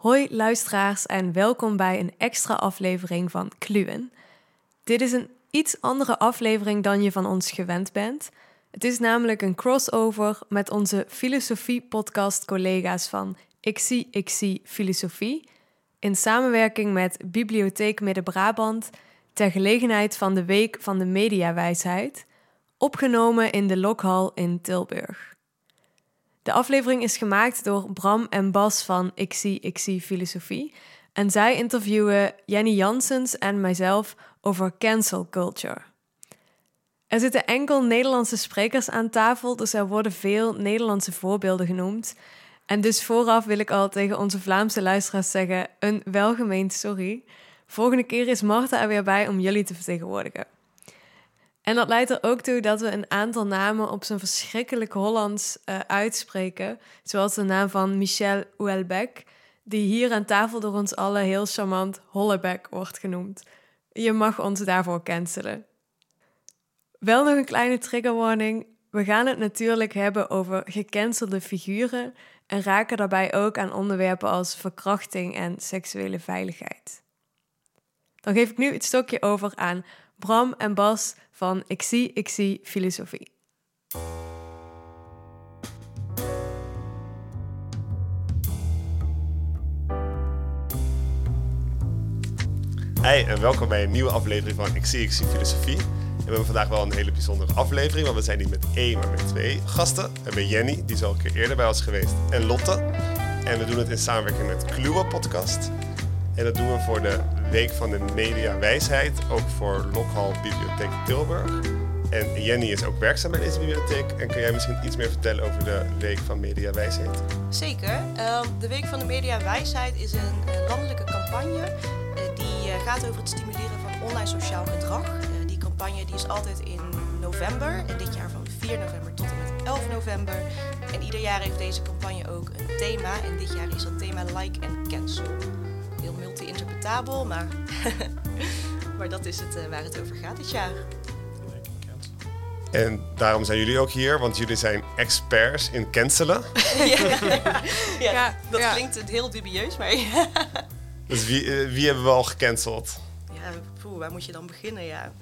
Hoi luisteraars en welkom bij een extra aflevering van Kluwen. Dit is een iets andere aflevering dan je van ons gewend bent. Het is namelijk een crossover met onze filosofie-podcast-collega's van Ik zie, ik zie filosofie. In samenwerking met Bibliotheek Midden-Brabant ter gelegenheid van de Week van de Mediawijsheid, opgenomen in de Lokhal in Tilburg. De aflevering is gemaakt door Bram en Bas van Ik zie, ik zie filosofie. En zij interviewen Jenny Janssens en mijzelf over cancel culture. Er zitten enkel Nederlandse sprekers aan tafel, dus er worden veel Nederlandse voorbeelden genoemd. En dus vooraf wil ik al tegen onze Vlaamse luisteraars zeggen: een welgemeend sorry. Volgende keer is Marta er weer bij om jullie te vertegenwoordigen. En dat leidt er ook toe dat we een aantal namen op zijn verschrikkelijk Hollands uh, uitspreken. Zoals de naam van Michel Houellebecq, die hier aan tafel door ons allen heel charmant Hollebek wordt genoemd. Je mag ons daarvoor cancelen. Wel nog een kleine triggerwarning. We gaan het natuurlijk hebben over gecancelde figuren en raken daarbij ook aan onderwerpen als verkrachting en seksuele veiligheid. Dan geef ik nu het stokje over aan Bram en Bas van Ik zie, ik zie filosofie. Hey en welkom bij een nieuwe aflevering van Ik zie, ik zie filosofie. We hebben vandaag wel een hele bijzondere aflevering, want we zijn niet met één, maar met twee gasten. We hebben Jenny, die is al een keer eerder bij ons geweest, en Lotte. En we doen het in samenwerking met Kluwe Podcast. En dat doen we voor de Week van de Media Wijsheid, ook voor Lokhal Bibliotheek Tilburg. En Jenny is ook werkzaam bij deze bibliotheek. En kun jij misschien iets meer vertellen over de Week van Media Wijsheid? Zeker. Ehm, de Week van de Media Wijsheid is een landelijke campagne eh, die eh, gaat over het stimuleren van online sociaal gedrag. Eh, die campagne die is altijd in november en dit jaar van 4 november tot en met 11 november. En ieder jaar heeft deze campagne ook een thema en dit jaar is dat thema Like and Cancel multi-interpretabel, maar, maar dat is het uh, waar het over gaat dit jaar. En daarom zijn jullie ook hier, want jullie zijn experts in cancelen. ja, ja, ja, dat ja. klinkt heel dubieus, maar... dus wie, uh, wie hebben we al gecanceld? Ja, poeh, waar moet je dan beginnen, ja.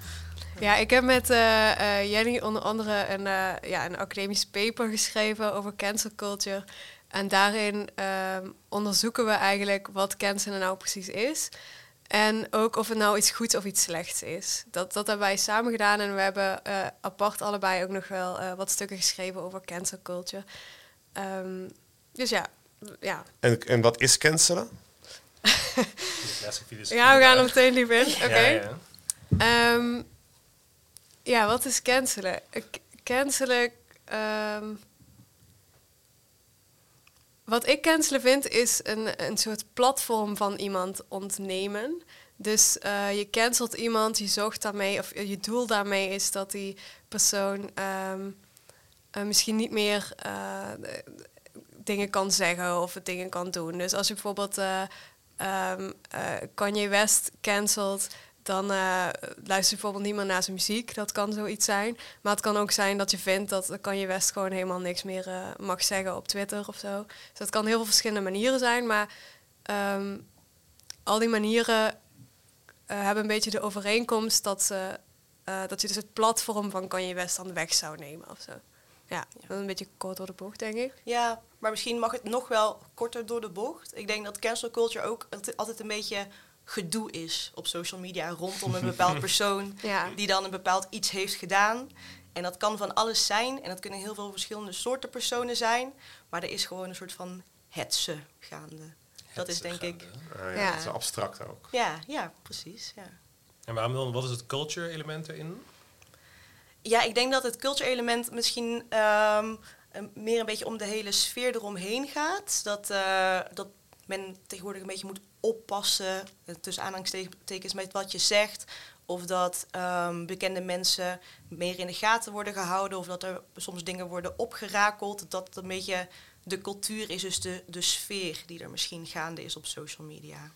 Ja, ik heb met uh, uh, Jenny onder andere een, uh, ja, een academisch paper geschreven over cancel culture. En daarin um, onderzoeken we eigenlijk wat cancelen nou precies is. En ook of het nou iets goeds of iets slechts is. Dat, dat hebben wij samen gedaan en we hebben uh, apart allebei ook nog wel uh, wat stukken geschreven over cancel culture. Um, dus ja. ja. En, en wat is cancelen? ja, we gaan er meteen diep in. Oké. Okay. Ja, ja. Um, ja, wat is cancelen? cancelen. Um, wat ik cancelen vind is een, een soort platform van iemand ontnemen. Dus uh, je cancelt iemand, je zorgt daarmee, of je doel daarmee is dat die persoon um, uh, misschien niet meer dingen kan zeggen of dingen kan doen. Dus als je bijvoorbeeld um, Kanye West cancelt, dan uh, luister je bijvoorbeeld niet meer naar zijn muziek. Dat kan zoiets zijn. Maar het kan ook zijn dat je vindt dat kan je West gewoon helemaal niks meer uh, mag zeggen op Twitter of zo. Dus dat kan heel veel verschillende manieren zijn. Maar um, al die manieren uh, hebben een beetje de overeenkomst dat, ze, dat je dus het platform van kan je West dan weg zou nemen of zo. Ja, ja. een beetje kort door de bocht, denk ik. Ja, maar misschien mag het nog wel korter door de bocht. Ik denk dat cancel culture ook altijd een beetje gedoe is op social media rondom een bepaald persoon ja. die dan een bepaald iets heeft gedaan. En dat kan van alles zijn en dat kunnen heel veel verschillende soorten personen zijn, maar er is gewoon een soort van hetze gaande. dat is denk ik. Ah, ja, Dat is abstract ook. Ja, ja, precies. Ja. En waarom dan, wat is het culture element erin? Ja, ik denk dat het culture element misschien um, meer een beetje om de hele sfeer eromheen gaat. Dat, uh, dat men tegenwoordig een beetje moet oppassen, eh, tussen aanhalingstekens, met wat je zegt. Of dat um, bekende mensen meer in de gaten worden gehouden. Of dat er soms dingen worden opgerakeld. Dat een beetje de cultuur is, dus de, de sfeer die er misschien gaande is op social media.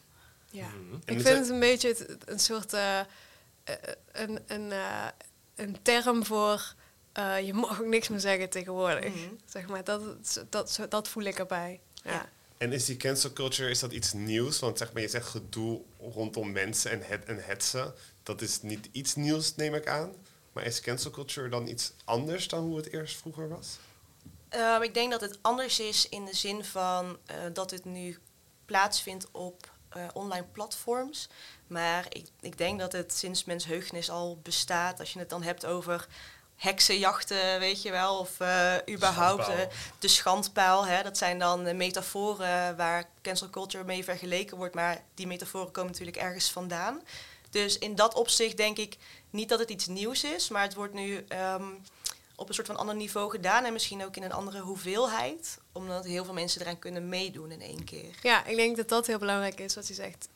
Ja, mm ik vind het een beetje een soort uh, een, een, uh, een term voor uh, je mag ook niks meer zeggen tegenwoordig. -hmm. Zeg maar, dat, dat, dat voel ik erbij. Ja. ja. En is die cancel culture, is dat iets nieuws? Want zeg maar, je zegt gedoe rondom mensen en, het, en hetsen. Dat is niet iets nieuws, neem ik aan. Maar is cancel culture dan iets anders dan hoe het eerst vroeger was? Ehm, ik denk dat het anders is in de zin van eh, dat het nu plaatsvindt op eh, online platforms. Maar ik, ik denk dat het sinds mensheugenis al bestaat. Als je het dan hebt over heksenjachten, weet je wel. Of eh, überhaupt Schandpaal. eh, de schandpaal. Hè. Dat zijn dan metaforen waar cancel culture mee vergeleken wordt. Maar die metaforen komen natuurlijk ergens vandaan. Dus in dat opzicht denk ik niet dat het iets nieuws is. Maar het wordt nu ehm, op een soort van ander niveau gedaan. En misschien ook in een andere hoeveelheid. Omdat heel veel mensen eraan kunnen meedoen in één keer. Ja, ik denk dat dat heel belangrijk is wat je zegt.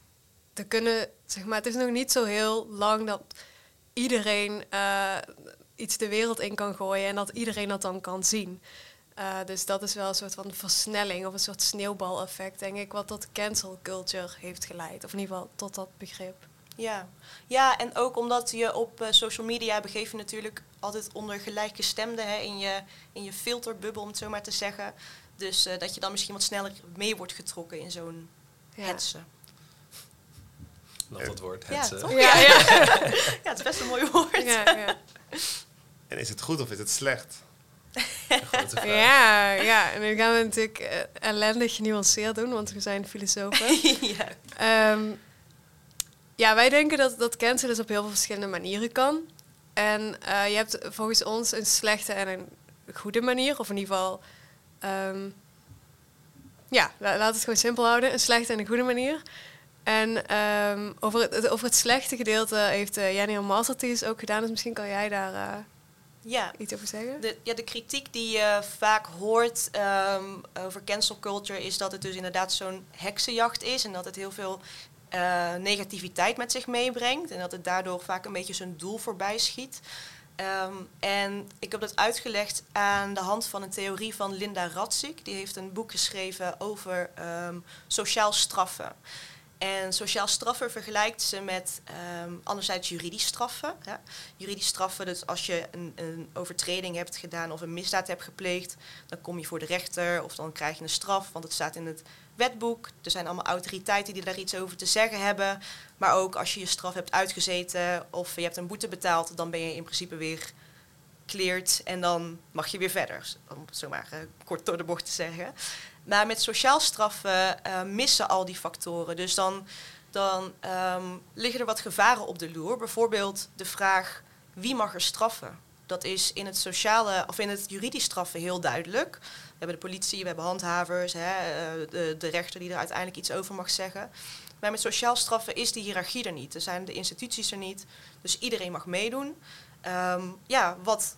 Er kunnen, zeg maar, het is nog niet zo heel lang dat iedereen eh, iets de wereld in kan gooien en dat iedereen dat dan kan zien. Eh, dus dat is wel een soort van versnelling of een soort sneeuwbaleffect, denk ik, wat tot cancel culture heeft geleid. Of in ieder geval tot dat begrip. Ja. ja, en ook omdat je op eh, social media begeef je natuurlijk altijd onder gelijkgestemden hè, in, je, in je filterbubbel, om het zo maar te zeggen. Dus eh, dat je dan misschien wat sneller mee wordt getrokken in zo'n Ja. hetsen. Nog dat woord, Ja, hetsen. toch? Ja, ja. Ja, het is best een mooi woord. ja, ja. En is het goed of is het slecht? Ja, ja. En nu gaan we natuurlijk eh, ellendig genuanceerd doen, want we zijn filosofen. ja. Ehm, ja, wij denken dat, dat cancel dus op heel veel verschillende manieren kan. En eh, je hebt volgens ons een slechte en een goede manier. Of in ieder geval, ehm, ja, la- laat het gewoon simpel houden. Een slechte en een goede manier. En ehm, over, het, over het slechte gedeelte heeft uh, Jenny een masterthesis ook gedaan. Dus misschien kan jij daar eh, ja. iets over zeggen. De, ja, de kritiek die je vaak hoort ehm, over cancel culture is dat het dus inderdaad zo'n heksenjacht is en dat het heel veel eh, negativiteit met zich meebrengt en dat het daardoor vaak een beetje zijn doel voorbij schiet. Ehm, en ik heb dat uitgelegd aan de hand van een theorie van Linda Ratzik. Die heeft een boek geschreven over ehm, sociaal straffen. En sociaal straffen vergelijkt ze met ehm, anderzijds juridisch straffen. Ja. Juridisch straffen, dus als je een, een overtreding hebt gedaan of een misdaad hebt gepleegd, dan kom je voor de rechter of dan krijg je een straf, want het staat in het wetboek. Er zijn allemaal autoriteiten die daar iets over te zeggen hebben. Maar ook als je je straf hebt uitgezeten of je hebt een boete betaald, dan ben je in principe weer cleared en dan mag je weer verder. Om het zo maar eh, kort door de bocht te zeggen. Maar met sociaal straffen eh, missen al die factoren. Dus dan, dan ehm, liggen er wat gevaren op de loer. Bijvoorbeeld de vraag wie mag er straffen? Dat is in het sociale of in het juridisch straffen heel duidelijk. We hebben de politie, we hebben handhavers, hè, eh, de, de rechter die er uiteindelijk iets over mag zeggen. Maar met sociaal straffen is die hiërarchie er niet. Er zijn de instituties er niet. Dus iedereen mag meedoen. Ehm, ja, wat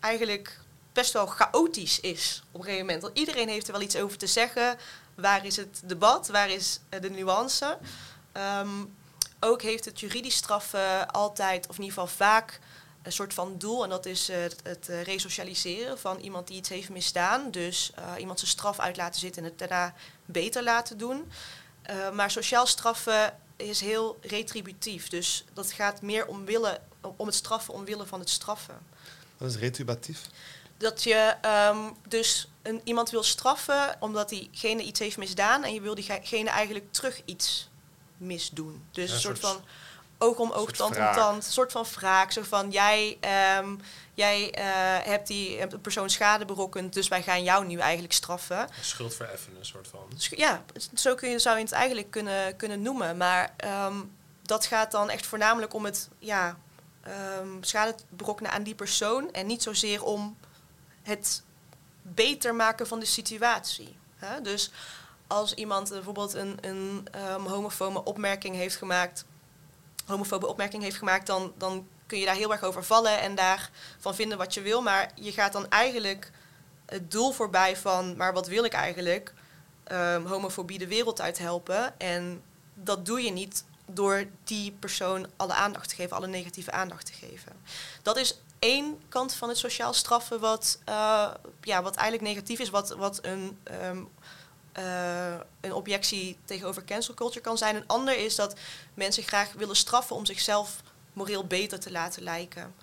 eigenlijk best wel chaotisch is op een gegeven moment. Want iedereen heeft er wel iets over te zeggen. Waar is het debat? Waar is eh, de nuance? Ehm, ook heeft het juridisch straffen altijd, of in ieder geval vaak, een soort van doel. En dat is eh, het, eh, resocialiseren van iemand die iets heeft misdaan. Dus iemand zijn straf uit laten zitten en het daarna beter laten doen. Maar sociaal straffen is heel retributief. Dus dat gaat meer om, willen, om het straffen omwille van het straffen. Dat is retributief. Dat je ehm, dus een, iemand wil straffen omdat diegene iets heeft misdaan en je wil diegene eigenlijk terug iets misdoen. Dus Ja, een soort soort- van oog om oog, tand om tand, een soort van wraak. Zo van jij, ehm, jij eh, hebt die hebt een persoon schade berokkend, dus wij gaan jou nu eigenlijk straffen. Schuld een soort van. Ja, zo kun je, zou je het eigenlijk kunnen, kunnen noemen. Maar ehm, dat gaat dan echt voornamelijk om het ja, schade berokkenen aan die persoon. En niet zozeer om het beter maken van de situatie. Hè? Dus als iemand bijvoorbeeld een, een ehm, homofobe opmerking heeft gemaakt, homofobe opmerking heeft gemaakt, dan, dan kun je daar heel erg over vallen en daarvan vinden wat je wil. Maar je gaat dan eigenlijk het doel voorbij van, maar wat wil ik eigenlijk? Ehm, homofobie de wereld uit helpen. En dat doe je niet door die persoon alle aandacht te geven, alle negatieve aandacht te geven. Dat is één kant van het sociaal straffen wat, eh, ja, wat eigenlijk negatief is, wat, wat een, ehm, eh, een objectie tegenover cancel culture kan zijn. Een ander is dat mensen graag willen straffen om zichzelf moreel beter te laten lijken.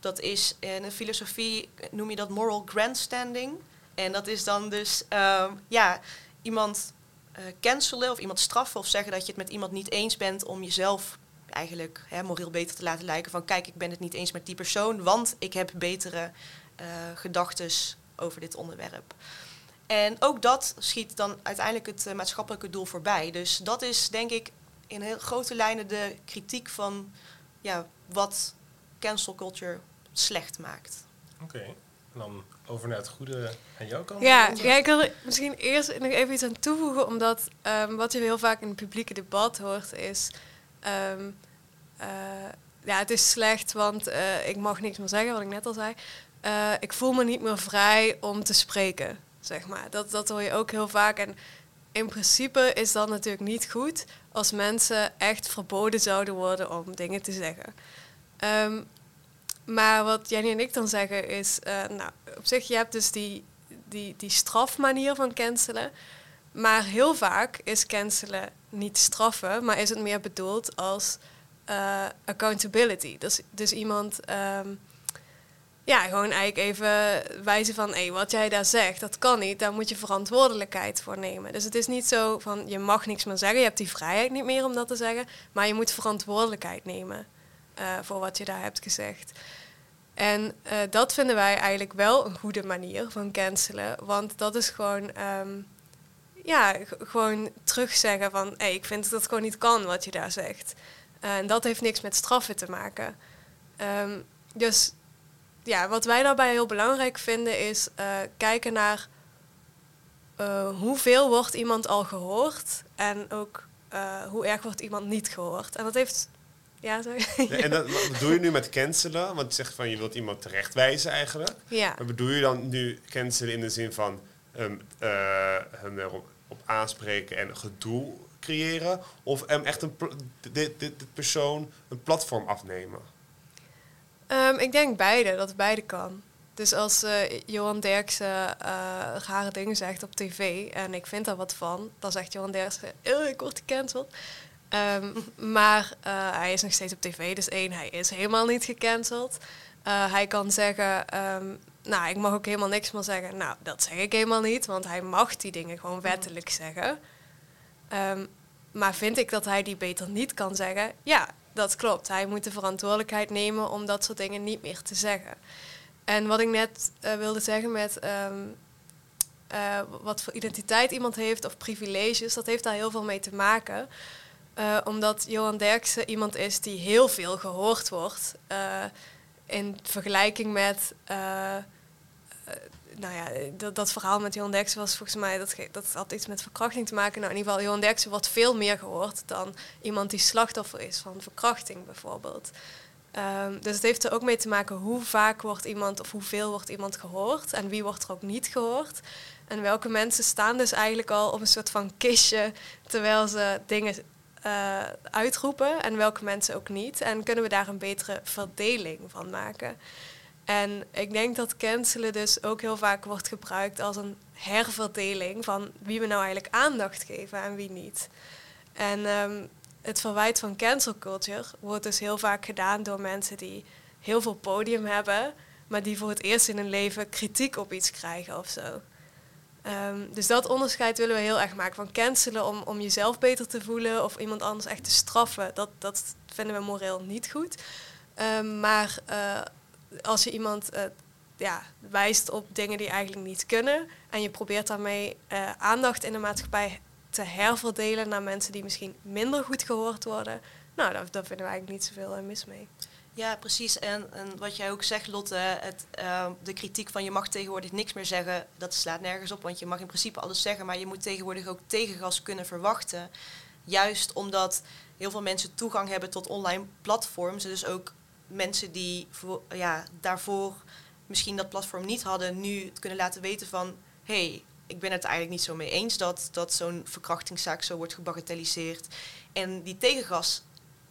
Dat is in de filosofie noem je dat moral grandstanding. En dat is dan dus, ehm, ja, iemand eh, cancelen of iemand straffen of zeggen dat je het met iemand niet eens bent om jezelf eigenlijk hè, moreel beter te laten lijken. Van kijk, ik ben het niet eens met die persoon, want ik heb betere uh, gedachten over dit onderwerp. En ook dat schiet dan uiteindelijk het uh, maatschappelijke doel voorbij. Dus dat is denk ik in heel grote lijnen de kritiek van ja, wat cancel culture slecht maakt. Oké, en dan over naar het goede aan jouw kant. Ja, ja, ik wil er misschien eerst nog even iets aan toevoegen, omdat um, wat je heel vaak in het publieke debat hoort is... Um, uh, ja, het is slecht, want uh, ik mag niks meer zeggen, wat ik net al zei. Uh, ik voel me niet meer vrij om te spreken, zeg maar. Dat, dat hoor je ook heel vaak. En in principe is dat natuurlijk niet goed als mensen echt verboden zouden worden om dingen te zeggen. Um, maar wat Jenny en ik dan zeggen is, nou, op zich, je hebt dus die, die, die strafmanier van cancelen. Maar heel vaak is cancelen niet straffen, maar is het meer bedoeld als uh, accountability. Dus, dus iemand, um, ja, gewoon eigenlijk even wijzen van, hé, hey, wat jij daar zegt, dat kan niet, daar moet je verantwoordelijkheid voor nemen. Dus het is niet zo van, je mag niks meer zeggen, je hebt die vrijheid niet meer om dat te zeggen, maar je moet verantwoordelijkheid nemen. Uh, voor wat je daar hebt gezegd. En uh, dat vinden wij eigenlijk wel een goede manier van cancelen. Want dat is gewoon, um, ja, gewoon terugzeggen van... Hey, ik vind dat het gewoon niet kan wat je daar zegt. Uh, en dat heeft niks met straffen te maken. Um, dus ja, wat wij daarbij heel belangrijk vinden is uh, kijken naar... hoeveel wordt iemand al gehoord en ook hoe erg wordt iemand niet gehoord. En dat heeft ja, sorry. en dat, wat bedoel je nu met cancelen? Want je zegt van je wilt iemand terechtwijzen eigenlijk. Ja. Maar bedoel je dan nu cancelen in de zin van um, uh, hem erop op aanspreken en gedoe creëren? Of hem echt een dit, dit, persoon een platform afnemen? Um, ik denk beide, dat beide kan. Dus als uh, Johan Derksen uh, rare dingen zegt op tv en ik vind daar wat van, dan zegt Johan Derksen, ik word gecanceld. Um, maar uh, hij is nog steeds op tv, dus één, hij is helemaal niet gecanceld. Uh, hij kan zeggen, um, nou, ik mag ook helemaal niks meer zeggen. Nou, dat zeg ik helemaal niet, want hij mag die dingen gewoon wettelijk zeggen. Um, maar vind ik dat hij die beter niet kan zeggen? Ja, dat klopt. Hij moet de verantwoordelijkheid nemen om dat soort dingen niet meer te zeggen. En wat ik net uh, wilde zeggen met wat voor identiteit iemand heeft of privileges, dat heeft daar heel veel mee te maken. Uh, omdat Johan Derksen iemand is die heel veel gehoord wordt. In vergelijking met. Nou ja, dat, dat, verhaal met Johan Derksen was volgens mij. Dat, dat had iets met verkrachting te maken. Nou, in ieder geval, Johan Derksen wordt veel meer gehoord dan iemand die slachtoffer is van verkrachting bijvoorbeeld. Um, dus het heeft er ook mee te maken hoe vaak wordt iemand of hoeveel wordt iemand gehoord en wie wordt er ook niet gehoord. En welke mensen staan dus eigenlijk al op een soort van kistje terwijl ze dingen uh, uitroepen en welke mensen ook niet. En kunnen we daar een betere verdeling van maken. En ik denk dat cancelen dus ook heel vaak wordt gebruikt als een herverdeling van wie we nou eigenlijk aandacht geven en wie niet. En um, het verwijt van cancel culture wordt dus heel vaak gedaan door mensen die heel veel podium hebben, maar die voor het eerst in hun leven kritiek op iets krijgen of zo. Um, dus dat onderscheid willen we heel erg maken. Van cancelen om, om jezelf beter te voelen of iemand anders echt te straffen. Dat, dat vinden we moreel niet goed. Um, maar uh, als je iemand uh, ja, wijst op dingen die eigenlijk niet kunnen. En je probeert daarmee uh, aandacht in de maatschappij te herverdelen naar mensen die misschien minder goed gehoord worden. Nou, daar, daar vinden we eigenlijk niet zoveel mis mee. Ja, precies. En, en wat jij ook zegt, Lotte, het, uh, de kritiek van je mag tegenwoordig niks meer zeggen, dat slaat nergens op. Want je mag in principe alles zeggen, maar je moet tegenwoordig ook tegengas kunnen verwachten. Juist omdat heel veel mensen toegang hebben tot online platforms. Dus ook mensen die ja, daarvoor misschien dat platform niet hadden, nu het kunnen laten weten van hey, ik ben het eigenlijk niet zo mee eens dat, dat zo'n verkrachtingszaak zo wordt gebagatelliseerd. En die tegengas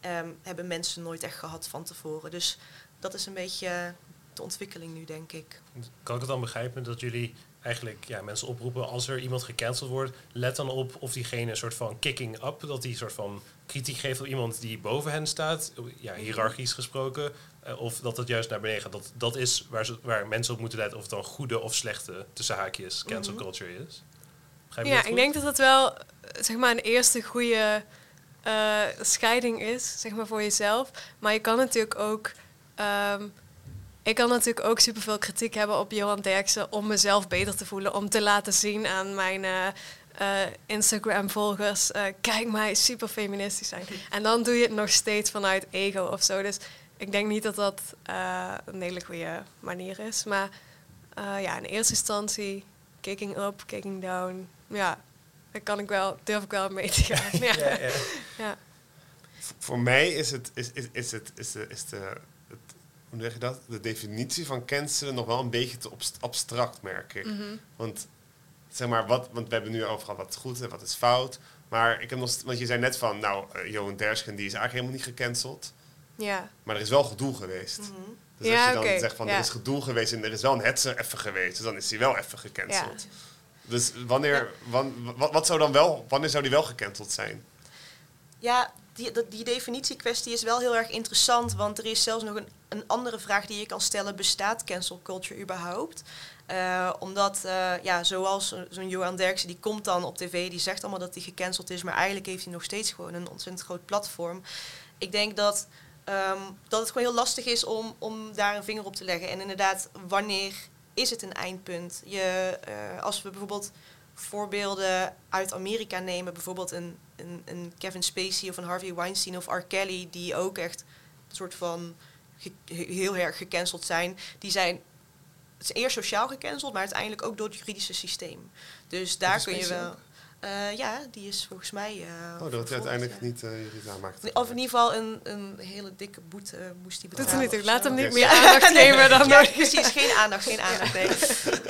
um, hebben mensen nooit echt gehad van tevoren. Dus dat is een beetje de ontwikkeling nu, denk ik. Kan ik het dan begrijpen dat jullie eigenlijk ja, mensen oproepen als er iemand gecanceld wordt, let dan op of diegene een soort van kicking up, dat die soort van kritiek geeft op iemand die boven hen staat, ja, hiërarchisch gesproken, uh, of dat het juist naar beneden gaat. Dat, dat is waar, ze, waar mensen op moeten letten of het dan goede of slechte tussen haakjes cancel -hmm. culture is. Ja, ik denk dat dat wel eh, zeg maar een eerste goede eh, scheiding is, zeg maar voor jezelf. Maar je kan natuurlijk ook. ehm, ik kan natuurlijk ook superveel kritiek hebben op Johan Derksen om mezelf beter te voelen. Om te laten zien aan mijn eh, eh, Instagram-volgers, eh, kijk mij super feministisch zijn. En dan doe je het nog steeds vanuit ego of zo. Dus ik denk niet dat dat eh, een hele goede manier is. Maar eh, ja, in eerste instantie, kicking up, kicking down. Ja, daar kan ik wel, durf ik wel mee te gaan. ja. Ja, ja. Ja. V- Voor mij is het, is, is, is het, is de, is de, het, hoe zeg je dat? De definitie van cancelen nog wel een beetje te abstract, merk ik. Mhm. Want zeg maar, wat, want we hebben nu over gehad wat is goed en wat is fout. Maar ik heb nog, want je zei net van, nou, eh, Johan Derschen die is eigenlijk helemaal niet gecanceld. ja. Maar er is wel gedoe geweest. Mhm. Dus Ja, als je dan zegt van, ja. er is gedoe geweest en er is wel een hetzer even geweest, dus dan is hij wel even gecanceld. Dus wanneer, wan- wat, wat zou dan wel, wanneer zou die wel gecanceld zijn? Ja, die, die definitiekwestie is wel heel erg interessant, want er is zelfs nog een, een andere vraag die je kan stellen: bestaat cancel culture überhaupt? Eh, omdat, eh, ja, zoals zo- zo'n Johan Derksen, die komt dan op tv, die zegt allemaal dat hij gecanceld is, maar eigenlijk heeft hij nog steeds gewoon een ontzettend groot platform. Ik denk dat, ehm, dat het gewoon heel lastig is om, om daar een vinger op te leggen. En inderdaad, wanneer is het een eindpunt? Je, eh, als we bijvoorbeeld voorbeelden uit Amerika nemen, bijvoorbeeld een, een, een Kevin Spacey of een Harvey Weinstein of R. Kelly, die ook echt een soort van heel erg gecanceld zijn, die zijn het is eerst sociaal gecanceld, maar uiteindelijk ook door het juridische systeem. Dus daar kun je wel. Eh, ja, die is volgens mij. eh, Oh, dat uiteindelijk ja. niet uh, juridisch aanmaakt. Of in ieder geval een, een hele dikke boete moest hij Doet betalen. niet of Laat hem niet Yes. meer aandacht geven dan Ja, precies, geen aandacht, geen aandacht. Nee.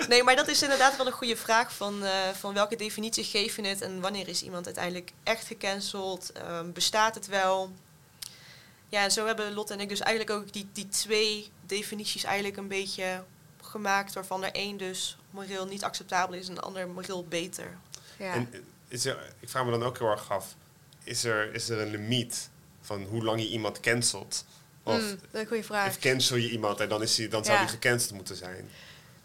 nee, maar dat is inderdaad wel een goede vraag van, eh, van welke definitie geef je het en wanneer is iemand uiteindelijk echt gecanceld? Ehm, bestaat het wel? Ja, en zo hebben Lot en ik dus eigenlijk ook die, die twee definities eigenlijk een beetje gemaakt, waarvan er één dus moreel niet acceptabel is en de ander moreel beter. Ja. En is er, ik vraag me dan ook heel erg af, is er, is er een limiet van hoe lang je iemand cancelt? Of, Mm, dat is een goede vraag. of cancel je iemand en dan, is hij, dan zou Ja. die gecanceld moeten zijn?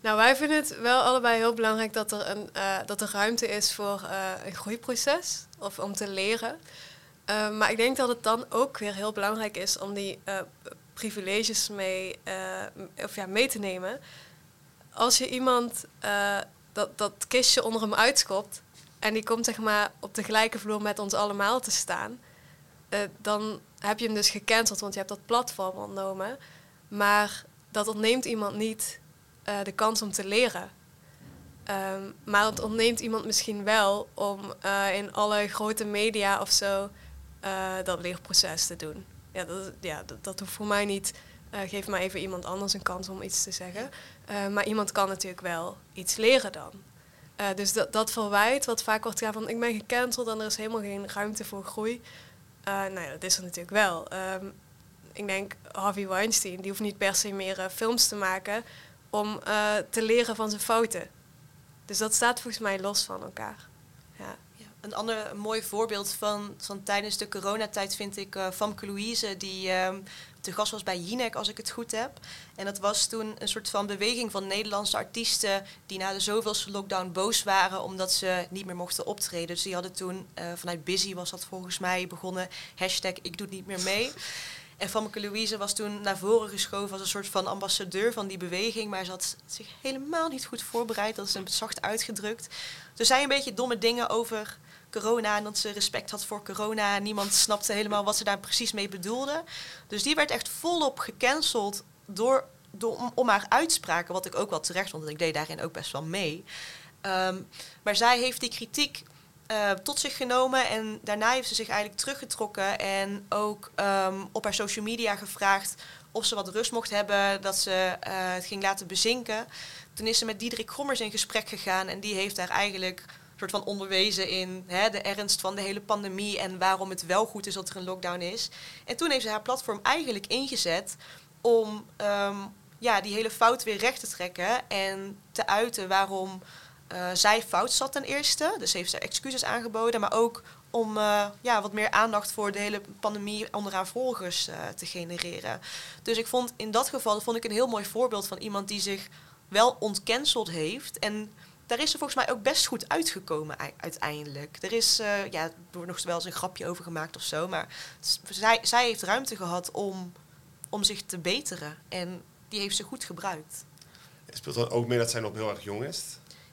Nou, wij vinden het wel allebei heel belangrijk dat er, een, eh, dat er ruimte is voor eh, een groeiproces of om te leren. Eh, maar ik denk dat het dan ook weer heel belangrijk is om die eh, privileges mee, eh, of ja, mee te nemen. Als je iemand eh, dat, dat kistje onder hem uitschopt en die komt zeg maar op de gelijke vloer met ons allemaal te staan, eh, dan heb je hem dus gecanceld, want je hebt dat platform ontnomen. Maar dat ontneemt iemand niet eh, de kans om te leren. Ehm, maar het ontneemt iemand misschien wel om in alle grote media of zo dat leerproces te doen. Ja, dat, ja, dat, dat hoeft voor mij niet. Eh, geef maar even iemand anders een kans om iets te zeggen. Eh, maar iemand kan natuurlijk wel iets leren dan. Eh, dus dat, dat verwijt, wat vaak wordt gedaan van ik ben gecanceld en er is helemaal geen ruimte voor groei. Nou ja, dat is er natuurlijk wel. Ehm, ik denk Harvey Weinstein, die hoeft niet per se meer films te maken om te leren van zijn fouten. Dus dat staat volgens mij los van elkaar. Ja. Een ander mooi voorbeeld van, van tijdens de coronatijd vind ik eh Famke Louise, die ehm te gast was bij Jinek, als ik het goed heb. En dat was toen een soort van beweging van Nederlandse artiesten die na de zoveelste lockdown boos waren omdat ze niet meer mochten optreden. Dus die hadden toen, eh, vanuit Busy was dat volgens mij, begonnen, hashtag ik doe het niet meer mee. En Famke Louise was toen naar voren geschoven als een soort van ambassadeur van die beweging. Maar ze had zich helemaal niet goed voorbereid. Dat is een zacht uitgedrukt. Ze zei een beetje domme dingen over corona. En dat ze respect had voor corona. Niemand snapte helemaal wat ze daar precies mee bedoelde. Dus die werd echt volop gecanceld door, door, om, haar uitspraken. Wat ik ook wel terecht vond. Want ik deed daarin ook best wel mee. Ehm, maar zij heeft die kritiek eh, tot zich genomen. En daarna heeft ze zich eigenlijk teruggetrokken. En ook ehm, op haar social media gevraagd of ze wat rust mocht hebben. Dat ze eh, het ging laten bezinken. Toen is ze met Diederik Grommers in gesprek gegaan. En die heeft daar eigenlijk soort van onderwezen in hè, de ernst van de hele pandemie. En waarom het wel goed is dat er een lockdown is. En toen heeft ze haar platform eigenlijk ingezet om ehm, ja, die hele fout weer recht te trekken. En te uiten waarom eh, zij fout zat ten eerste. Dus heeft ze excuses aangeboden. Maar ook om eh, ja, wat meer aandacht voor de hele pandemie onder haar volgers eh, te genereren. Dus ik vond in dat geval vond ik een heel mooi voorbeeld van iemand die zich wel ontcanceld heeft. En daar is ze volgens mij ook best goed uitgekomen ei- uiteindelijk. Er is, eh, ja, er wordt nog wel eens een grapje over gemaakt of zo, maar zij, zij heeft ruimte gehad om, om zich te beteren. En die heeft ze goed gebruikt. Speelt dan ook mee dat zij nog heel erg jong is?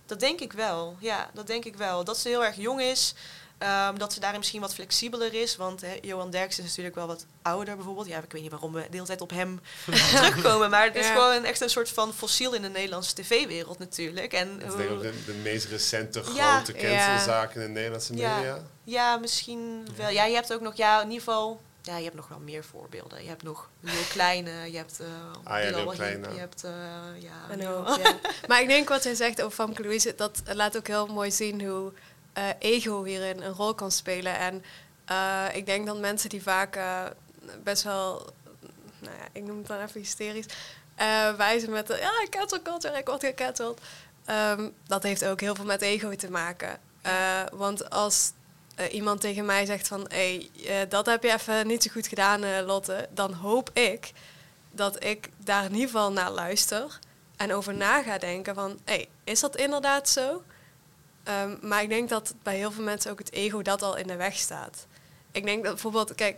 Dat denk ik wel, ja, dat denk ik wel. Dat ze heel erg jong is, ehm, dat ze daarin misschien wat flexibeler is. Want hè, Johan Derks is natuurlijk wel wat ouder bijvoorbeeld. Ja, ik weet niet waarom we de hele tijd op hem terugkomen. Maar het is Ja. gewoon echt een soort van fossiel in de Nederlandse tv-wereld natuurlijk. En Dat is denk ik hoe- ook de, de meest recente Ja. grote cancelzaak in de Nederlandse media. Ja, misschien wel. Ja, je hebt ook nog, ja, in ieder geval, ja, je hebt nog wel meer voorbeelden. Je hebt nog heel kleine, je hebt eh Ah ja, Wahib, Kleine. je hebt, eh, ja, Een heel- hoop, ja. Maar ik denk wat hij zegt over Famke Louise, dat laat ook heel mooi zien hoe eh, ego hierin een rol kan spelen. En eh, ik denk dat mensen die vaak eh, best wel, nou ja, ik noem het dan even hysterisch, wijzen met de, ja, cancel culture, ik word gecanceld. Ehm, dat heeft ook heel veel met ego te maken. Want als iemand tegen mij zegt van, hé, hey, dat heb je even niet zo goed gedaan, Lotte, dan hoop ik dat ik daar in ieder geval naar luister en over na ga denken van, hé, hey, is dat inderdaad zo? Ehm, maar ik denk dat bij heel veel mensen ook het ego dat al in de weg staat. Ik denk dat bijvoorbeeld, kijk,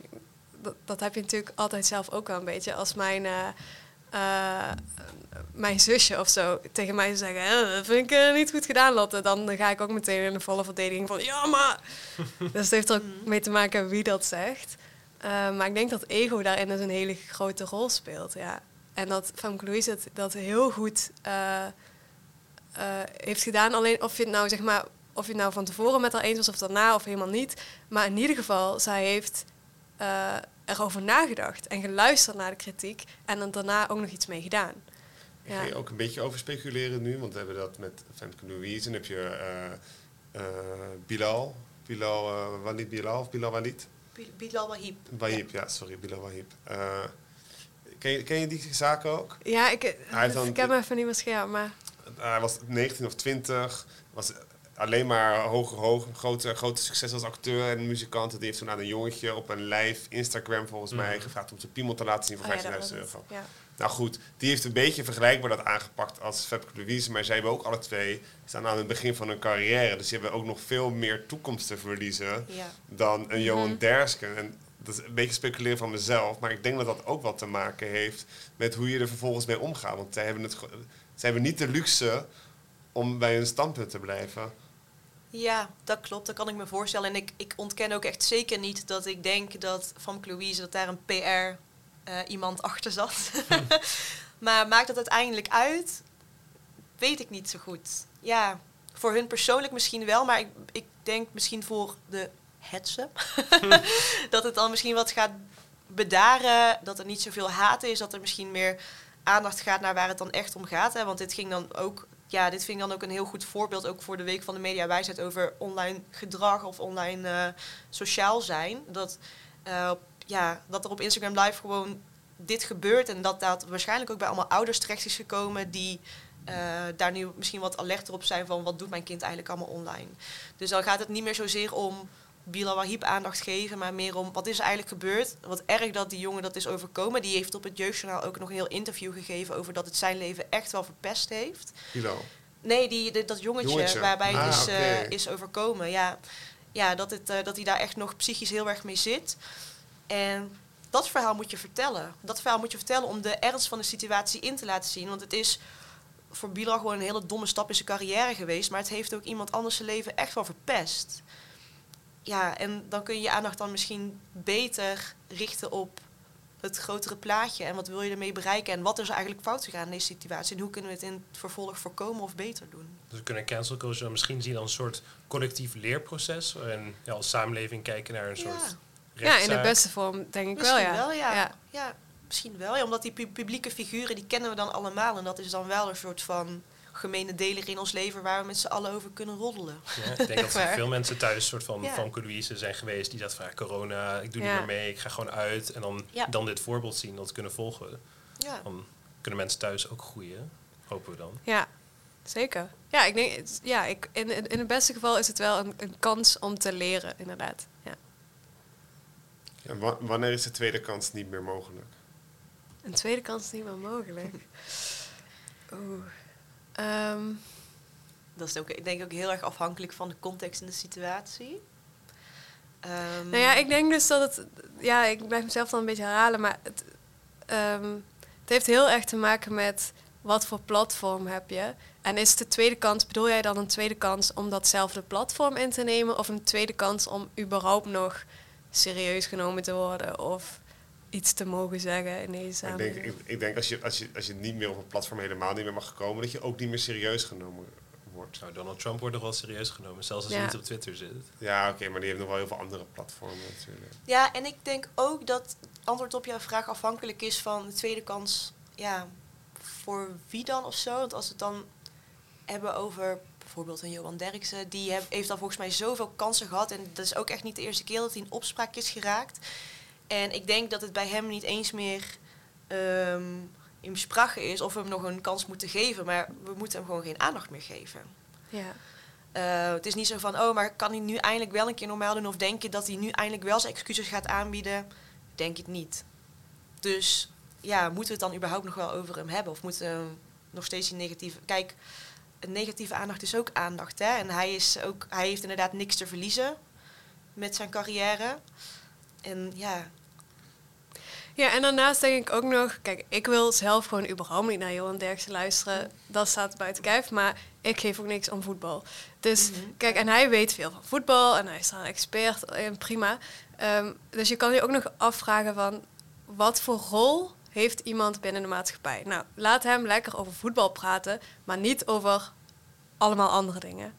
dat, dat heb je natuurlijk altijd zelf ook wel een beetje. Als mijn, eh, eh, mijn zusje of zo tegen mij zou zeggen, "Eh, dat vind ik eh, niet goed gedaan, Lotte, dan ga ik ook meteen in de volle verdediging van, ja, maar... dus het heeft er ook mee te maken wie dat zegt. Eh, maar ik denk dat ego daarin dus een hele grote rol speelt, ja. En dat Femke Louise het, dat heel goed eh, heeft gedaan. Alleen of je het nou zeg maar, of je het nou van tevoren met haar eens was of daarna of helemaal niet. Maar in ieder geval, zij heeft eh, erover nagedacht en geluisterd naar de kritiek en er daarna ook nog iets mee gedaan. Ik ga je ook een beetje over speculeren nu, want we hebben dat met Femke Louise. En dan heb je eh, eh, Bilal. Bilal, Walid Bilal of Bilal Walid? Bil- Bilal Wahib. Wahib, ja, sorry, Bilal Wahib. Eh, ken, je, ken je die zaken ook? Ja, ik, Hij dan- ik heb me even niet meer scherp, maar Hij was 19 of 20, was alleen maar hoger, hoog, grote, grote succes als acteur en muzikant. Die heeft toen aan een jongetje op een live Instagram volgens mij Mhm. gevraagd om zijn piemel te laten zien voor oh ja, dat was 15.000 het. euro. Ja. Nou goed, die heeft een beetje vergelijkbaar dat aangepakt als Femke Louise. Maar zij hebben ook alle twee staan aan het begin van hun carrière. Dus die hebben ook nog veel meer toekomst te verliezen Ja. dan een Johan Mhm. Dersken. En dat is een beetje speculeren van mezelf. Maar ik denk dat dat ook wat te maken heeft met hoe je er vervolgens mee omgaat. Want zij hebben, het, ge- zij hebben niet de luxe om bij hun standpunt te blijven. Ja, dat klopt. Dat kan ik me voorstellen. En ik, ik ontken ook echt zeker niet dat ik denk dat van Louise dat daar een PR eh, iemand achter zat. maar maakt dat uiteindelijk uit? Weet ik niet zo goed. Ja, voor hun persoonlijk misschien wel, maar ik, ik denk misschien voor de hetze dat het dan misschien wat gaat bedaren, dat er niet zoveel haat is, dat er misschien meer aandacht gaat naar waar het dan echt om gaat. Hè? Want dit ging dan ook, ja, dit vind ik dan ook een heel goed voorbeeld, ook voor de Week van de Media Wijsheid, over online gedrag of online eh, sociaal zijn. Dat, eh, ja, dat er op Instagram Live gewoon dit gebeurt en dat dat waarschijnlijk ook bij allemaal ouders terecht is gekomen die eh, daar nu misschien wat alerter op zijn van wat doet mijn kind eigenlijk allemaal online. Dus dan gaat het niet meer zozeer om Bilal Wahib aandacht geven, maar meer om wat is er eigenlijk gebeurd. Wat erg dat die jongen dat is overkomen. Die heeft op het Jeugdjournaal ook nog een heel interview gegeven over dat het zijn leven echt wel verpest heeft. Bilal. Nee, die, de- dat jongetje, Jongetje. waarbij het Ah, is, eh, is overkomen. Ja, ja dat, het, eh, dat hij daar echt nog psychisch heel erg mee zit. En dat verhaal moet je vertellen. Dat verhaal moet je vertellen om de ernst van de situatie in te laten zien. Want het is voor Bilal gewoon een hele domme stap in zijn carrière geweest. Maar het heeft ook iemand anders zijn leven echt wel verpest. Ja, en dan kun je je aandacht dan misschien beter richten op het grotere plaatje. En wat wil je ermee bereiken? En wat is er eigenlijk fout gegaan in deze situatie? En hoe kunnen we het in het vervolg voorkomen of beter doen? Dus we kunnen cancel culture misschien zien als een soort collectief leerproces. Waarin ja, als samenleving kijken naar een Ja. soort ja, in de beste vorm denk ik Misschien wel, ja. wel, ja. ja. ja. misschien wel. Ja, omdat die pu- publieke figuren, die kennen we dan allemaal. En dat is dan wel een soort van gemene deler in ons leven... waar we met z'n allen over kunnen roddelen. Ja, ik denk dat veel mensen thuis een soort van Ja. van Louise zijn geweest die dat van ja, corona, ik doe Ja. niet meer mee, ik ga gewoon uit. En dan, Ja. dan dit voorbeeld zien, dat kunnen volgen. Ja. Dan kunnen mensen thuis ook groeien, hopen we dan. Ja, zeker. Ja, ik denk, ja, ik, in, in, het beste geval is het wel een, een kans om te leren, inderdaad. Ja. Wa- wanneer is de tweede kans niet meer mogelijk? Een tweede kans is niet meer mogelijk. Oeh. Ehm, dat is ook, ik denk ook heel erg afhankelijk van de context en de situatie. Ehm, Nou ja, ik denk dus dat het... Ja, ik blijf mezelf dan een beetje herhalen, maar het, ehm, het heeft heel erg te maken met wat voor platform heb je. En is de tweede kans, bedoel jij dan een tweede kans om datzelfde platform in te nemen? Of een tweede kans om überhaupt nog serieus genomen te worden? Of iets te mogen zeggen in deze ik denk, ik, ik denk als, je, als, je, als je niet meer op een platform helemaal niet meer mag komen, dat je ook niet meer serieus genomen wordt. Nou, Donald Trump wordt nog wel serieus genomen, zelfs als Ja. hij niet op Twitter zit. Ja, oké, maar die heeft nog wel heel veel andere platformen natuurlijk. Ja, en ik denk ook dat antwoord op jouw vraag afhankelijk is van de tweede kans. Ja, voor wie dan of zo? Want als we het dan hebben over bijvoorbeeld een Johan Derksen, die heeft dan volgens mij zoveel kansen gehad. En dat is ook echt niet de eerste keer dat hij in opspraak is geraakt. En ik denk dat het bij hem niet eens meer ehm, in sprake is of we hem nog een kans moeten geven. Maar we moeten hem gewoon geen aandacht meer geven. Ja. Eh, het is niet zo van, oh, maar kan hij nu eindelijk wel een keer normaal doen? Of denk je dat hij nu eindelijk wel zijn excuses gaat aanbieden? Denk ik niet. Dus ja, moeten we het dan überhaupt nog wel over hem hebben? Of moeten we hem nog steeds die negatieve... Kijk, een negatieve aandacht is ook aandacht, hè? En hij, is ook, hij heeft inderdaad niks te verliezen met zijn carrière. En ja, Ja, en daarnaast denk ik ook nog... Kijk, ik wil zelf gewoon überhaupt niet naar Johan Derksen luisteren. Dat staat buiten kijf, maar ik geef ook niks om voetbal. Dus Mhm. kijk, en hij weet veel van voetbal en hij is daar een expert in, prima. Ehm, dus je kan je ook nog afvragen van... Wat voor rol heeft iemand binnen de maatschappij? Nou, laat hem lekker over voetbal praten, maar niet over allemaal andere dingen.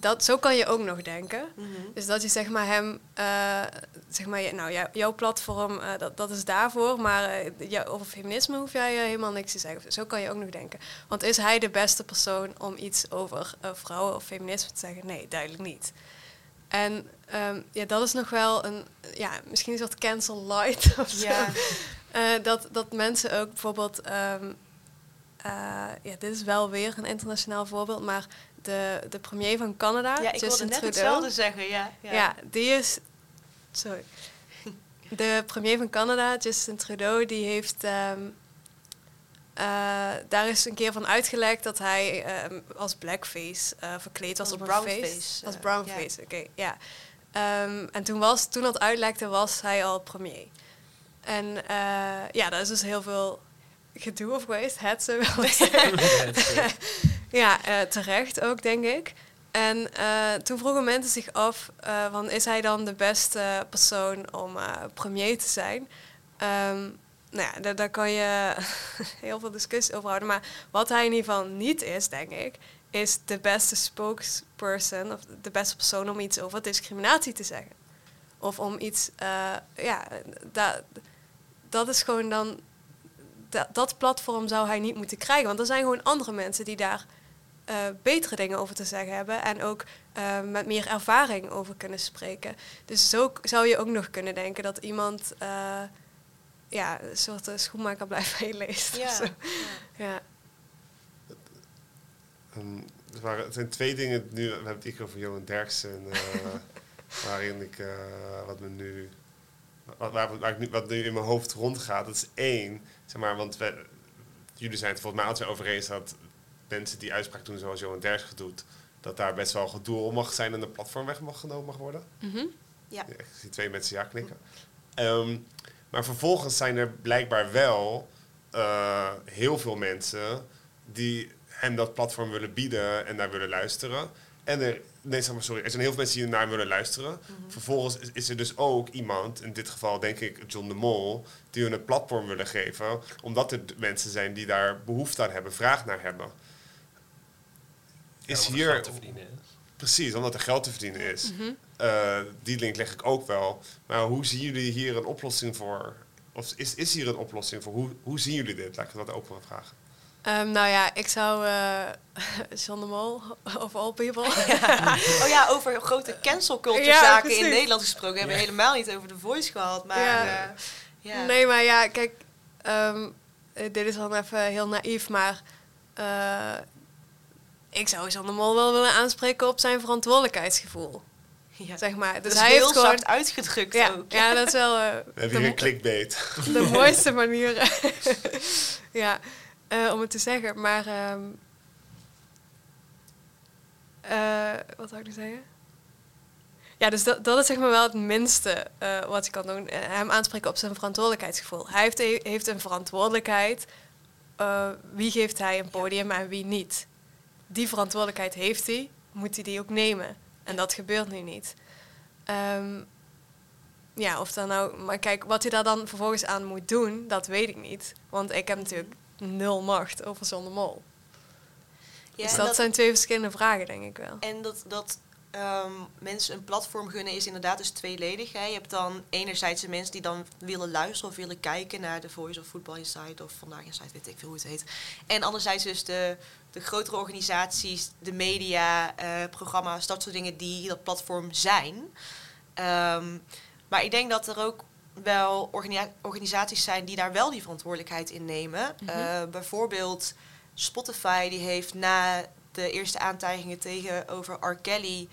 Dat, zo kan je ook nog denken. mhm. Dus dat je zeg maar hem, eh, zeg maar, nou jou- jouw platform, eh, dat, dat is daarvoor, maar eh, jou- over feminisme hoef jij helemaal niks te zeggen. Zo kan je ook nog denken. Want is hij de beste persoon om iets over vrouwen of feminisme te zeggen? Nee, duidelijk niet. En ehm, ja, dat is nog wel een, ja, misschien een soort cancel light of zo. ja. Eh, dat, dat mensen ook bijvoorbeeld. ehm, eh, ja, dit is wel weer een internationaal voorbeeld, maar de, de premier van Canada, ja, ik wilde Justin net Trudeau, hetzelfde zeggen, ja. ja. die is. Sorry. De premier van Canada, Justin Trudeau, die heeft. ehm, eh, daar is een keer van uitgelekt dat hij ehm, als blackface eh, verkleed was Als op een brownface, feest. eh, Als brownface, oké, ja. Ehm, en toen, was, toen dat uitlekte, was hij al premier. En eh, ja, daar is dus heel veel gedoe over geweest. Het ze wel. Ja, eh, terecht ook, denk ik. En eh, toen vroegen mensen zich af, eh, van, is hij dan de beste persoon om premier te zijn? Ehm, nou ja, daar, daar kan je heel veel discussie over houden. Maar wat hij in ieder geval niet is, denk ik, is de beste spokesperson of de beste persoon om iets over discriminatie te zeggen. Of om iets, ja, da, dat is gewoon dan, da- dat platform zou hij niet moeten krijgen. Want er zijn gewoon andere mensen die daar eh, betere dingen over te zeggen hebben. En ook eh, met meer ervaring over kunnen spreken. Dus zo zou je ook nog kunnen denken dat iemand eh, ja, een soort schoenmaker blijft bij je leest. of Ja, zo. ja. ja. Ehm, er, waren, het zijn twee dingen nu. We hebben het ik over Johan Derksen. eh, waarin ik. eh, wat me nu. Wat, waar, waar ik nu, wat nu in mijn hoofd rondgaat. Dat is één. Zeg maar, want we, jullie zijn het volgens mij altijd over eens dat mensen die uitspraak doen zoals Johan Derksen doet. dat daar best wel gedoe om mag zijn en de platform weg mag genomen mag worden. Mhm. Ja. Ja, ik zie twee mensen ja knikken. Ehm, maar vervolgens zijn er blijkbaar wel eh, heel veel mensen die hem dat platform willen bieden en naar willen luisteren. En er, nee, zeg maar, sorry, er zijn heel veel mensen die naar willen luisteren. Vervolgens is, is er dus ook iemand, in dit geval denk ik John de Mol, die hun een platform willen geven, omdat er mensen zijn die daar behoefte aan hebben, vraag naar hebben. Is Ja, hier, geld te verdienen is. Precies, omdat er geld te verdienen is. Mhm. Eh, die link leg ik ook wel. Maar hoe zien jullie hier een oplossing voor? Of is, is hier een oplossing voor? Hoe, hoe zien jullie dit? Laat ik dat ook wel vragen. Ehm, nou ja, ik zou eh John de Mol, of all people... Oh ja, over grote cancel culture Ja, zaken precies. in Nederland gesproken. Hebben we helemaal niet over de voice gehad. Maar Ja. ja. ja. Nee, maar ja, kijk, ehm, eh, dit is dan even heel naïef, maar eh, ik zou de Mol wel willen aanspreken op zijn verantwoordelijkheidsgevoel, Ja. zeg maar. Dat Dus is hij heel heeft gewoon... zacht uitgedrukt Ja, ook. ja, dat is wel eh, We hebben de, hier een clickbait. de mooiste manier ja, eh, om het te zeggen. Maar ehm, eh, wat zou ik nu zeggen? Ja, dus dat, dat is zeg maar wel het minste eh, wat je kan doen. Hem aanspreken op zijn verantwoordelijkheidsgevoel. Hij heeft, heeft een verantwoordelijkheid. Eh, wie geeft hij een podium en wie niet? Die verantwoordelijkheid heeft hij, moet hij die ook nemen. En dat gebeurt nu niet. Ehm, ja, of dan nou... Maar kijk, wat hij daar dan vervolgens aan moet doen, dat weet ik niet. Want ik heb natuurlijk nul macht over Zonder Mol. Ja, dus en dat, zijn twee verschillende vragen, denk ik wel. En dat, dat ehm, mensen een platform gunnen is inderdaad dus tweeledig. Hè. Je hebt dan enerzijds de mensen die dan willen luisteren of willen kijken naar de Voice of Football Insight of Vandaag Insight, weet ik veel hoe het heet. En anderzijds dus de, de grotere organisaties, de media, eh, programma's, dat soort dingen die dat platform zijn. Ehm, maar ik denk dat er ook wel organi- organisaties zijn die daar wel die verantwoordelijkheid in nemen. Mhm. Eh, bijvoorbeeld Spotify die heeft na de eerste aantijgingen tegenover R. Kelly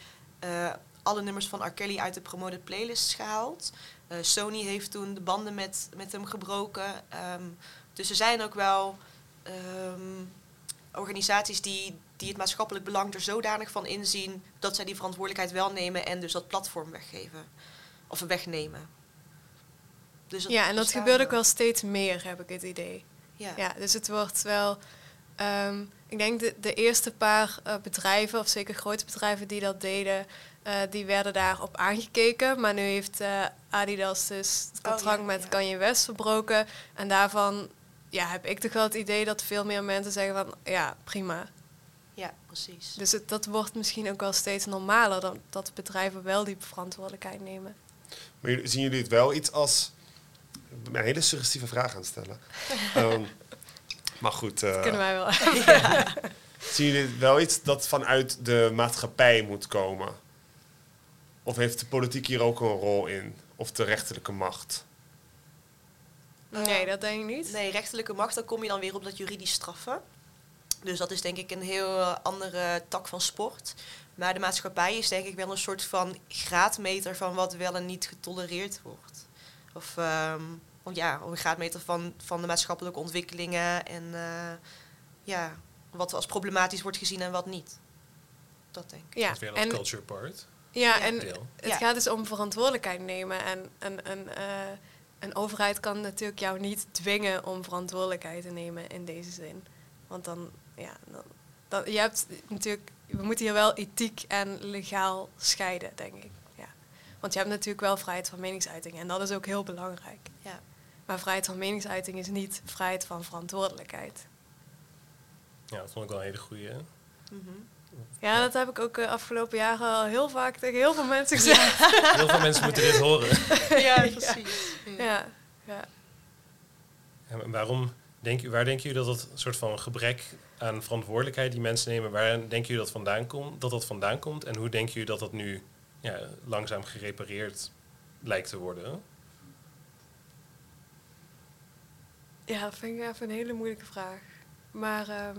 alle nummers van R. Kelly uit de promoted playlists gehaald. Eh, Sony heeft toen de banden met, met hem gebroken. Ehm, dus er zijn ook wel ehm, organisaties die, die het maatschappelijk belang er zodanig van inzien dat zij die verantwoordelijkheid wel nemen en dus dat platform weggeven. Of wegnemen. Dus Ja, en dat gebeurt ook wel steeds meer, heb ik het idee. Ja. Ja, dus het wordt wel. ehm, ik denk de, de eerste paar eh, bedrijven, of zeker grote bedrijven die dat deden, eh, die werden daarop aangekeken. Maar nu heeft eh, Adidas dus het Oh, contract ja, met ja. Kanye West verbroken. En daarvan ja, heb ik toch wel het idee dat veel meer mensen zeggen van ja, prima. ja, precies. Dus het, dat wordt misschien ook wel steeds normaler dat, dat bedrijven wel die verantwoordelijkheid nemen. Maar jullie- zien jullie het wel iets als... Ik ben een hele suggestieve vraag aan het stellen. Ehm, maar goed, eh, Kunnen wij wel. zien jullie het wel iets dat vanuit de maatschappij moet komen? Of heeft de politiek hier ook een rol in? Of de rechterlijke macht? nee, dat denk ik niet. Nee, rechterlijke macht, dan kom je dan weer op dat juridisch straffen. Dus dat is denk ik een heel eh, andere tak van sport. Maar de maatschappij is denk ik wel een soort van graadmeter van wat wel en niet getolereerd wordt. Of, ehm, of ja, een graadmeter van, van de maatschappelijke ontwikkelingen en eh, ja, wat als problematisch wordt gezien en wat niet. Dat denk ik. Ja, Dat is weer dat en, culture part. ja, Ja. en Deel. Het Ja. gaat dus om verantwoordelijkheid nemen. En een, een, eh, een overheid kan natuurlijk jou niet dwingen om verantwoordelijkheid te nemen in deze zin. Want dan, ja, dan, dan, je hebt natuurlijk, we moeten hier wel ethiek en legaal scheiden, denk ik. Ja. Want je hebt natuurlijk wel vrijheid van meningsuiting en dat is ook heel belangrijk. Ja. Maar vrijheid van meningsuiting is niet vrijheid van verantwoordelijkheid. Ja, dat vond ik wel een hele goede. Mhm. Ja, dat heb ik ook de afgelopen jaren al heel vaak tegen heel veel mensen gezegd. Heel veel mensen moeten dit horen. Ja, precies. Ja, ja. En waarom denk, u- waar denken jullie dat dat soort van gebrek aan verantwoordelijkheid die mensen nemen, waar denken jullie dat vandaan komt, dat dat vandaan komt? En hoe denken jullie dat dat nu ja, langzaam gerepareerd lijkt te worden? Ja, dat vind ik even een hele moeilijke vraag. Maar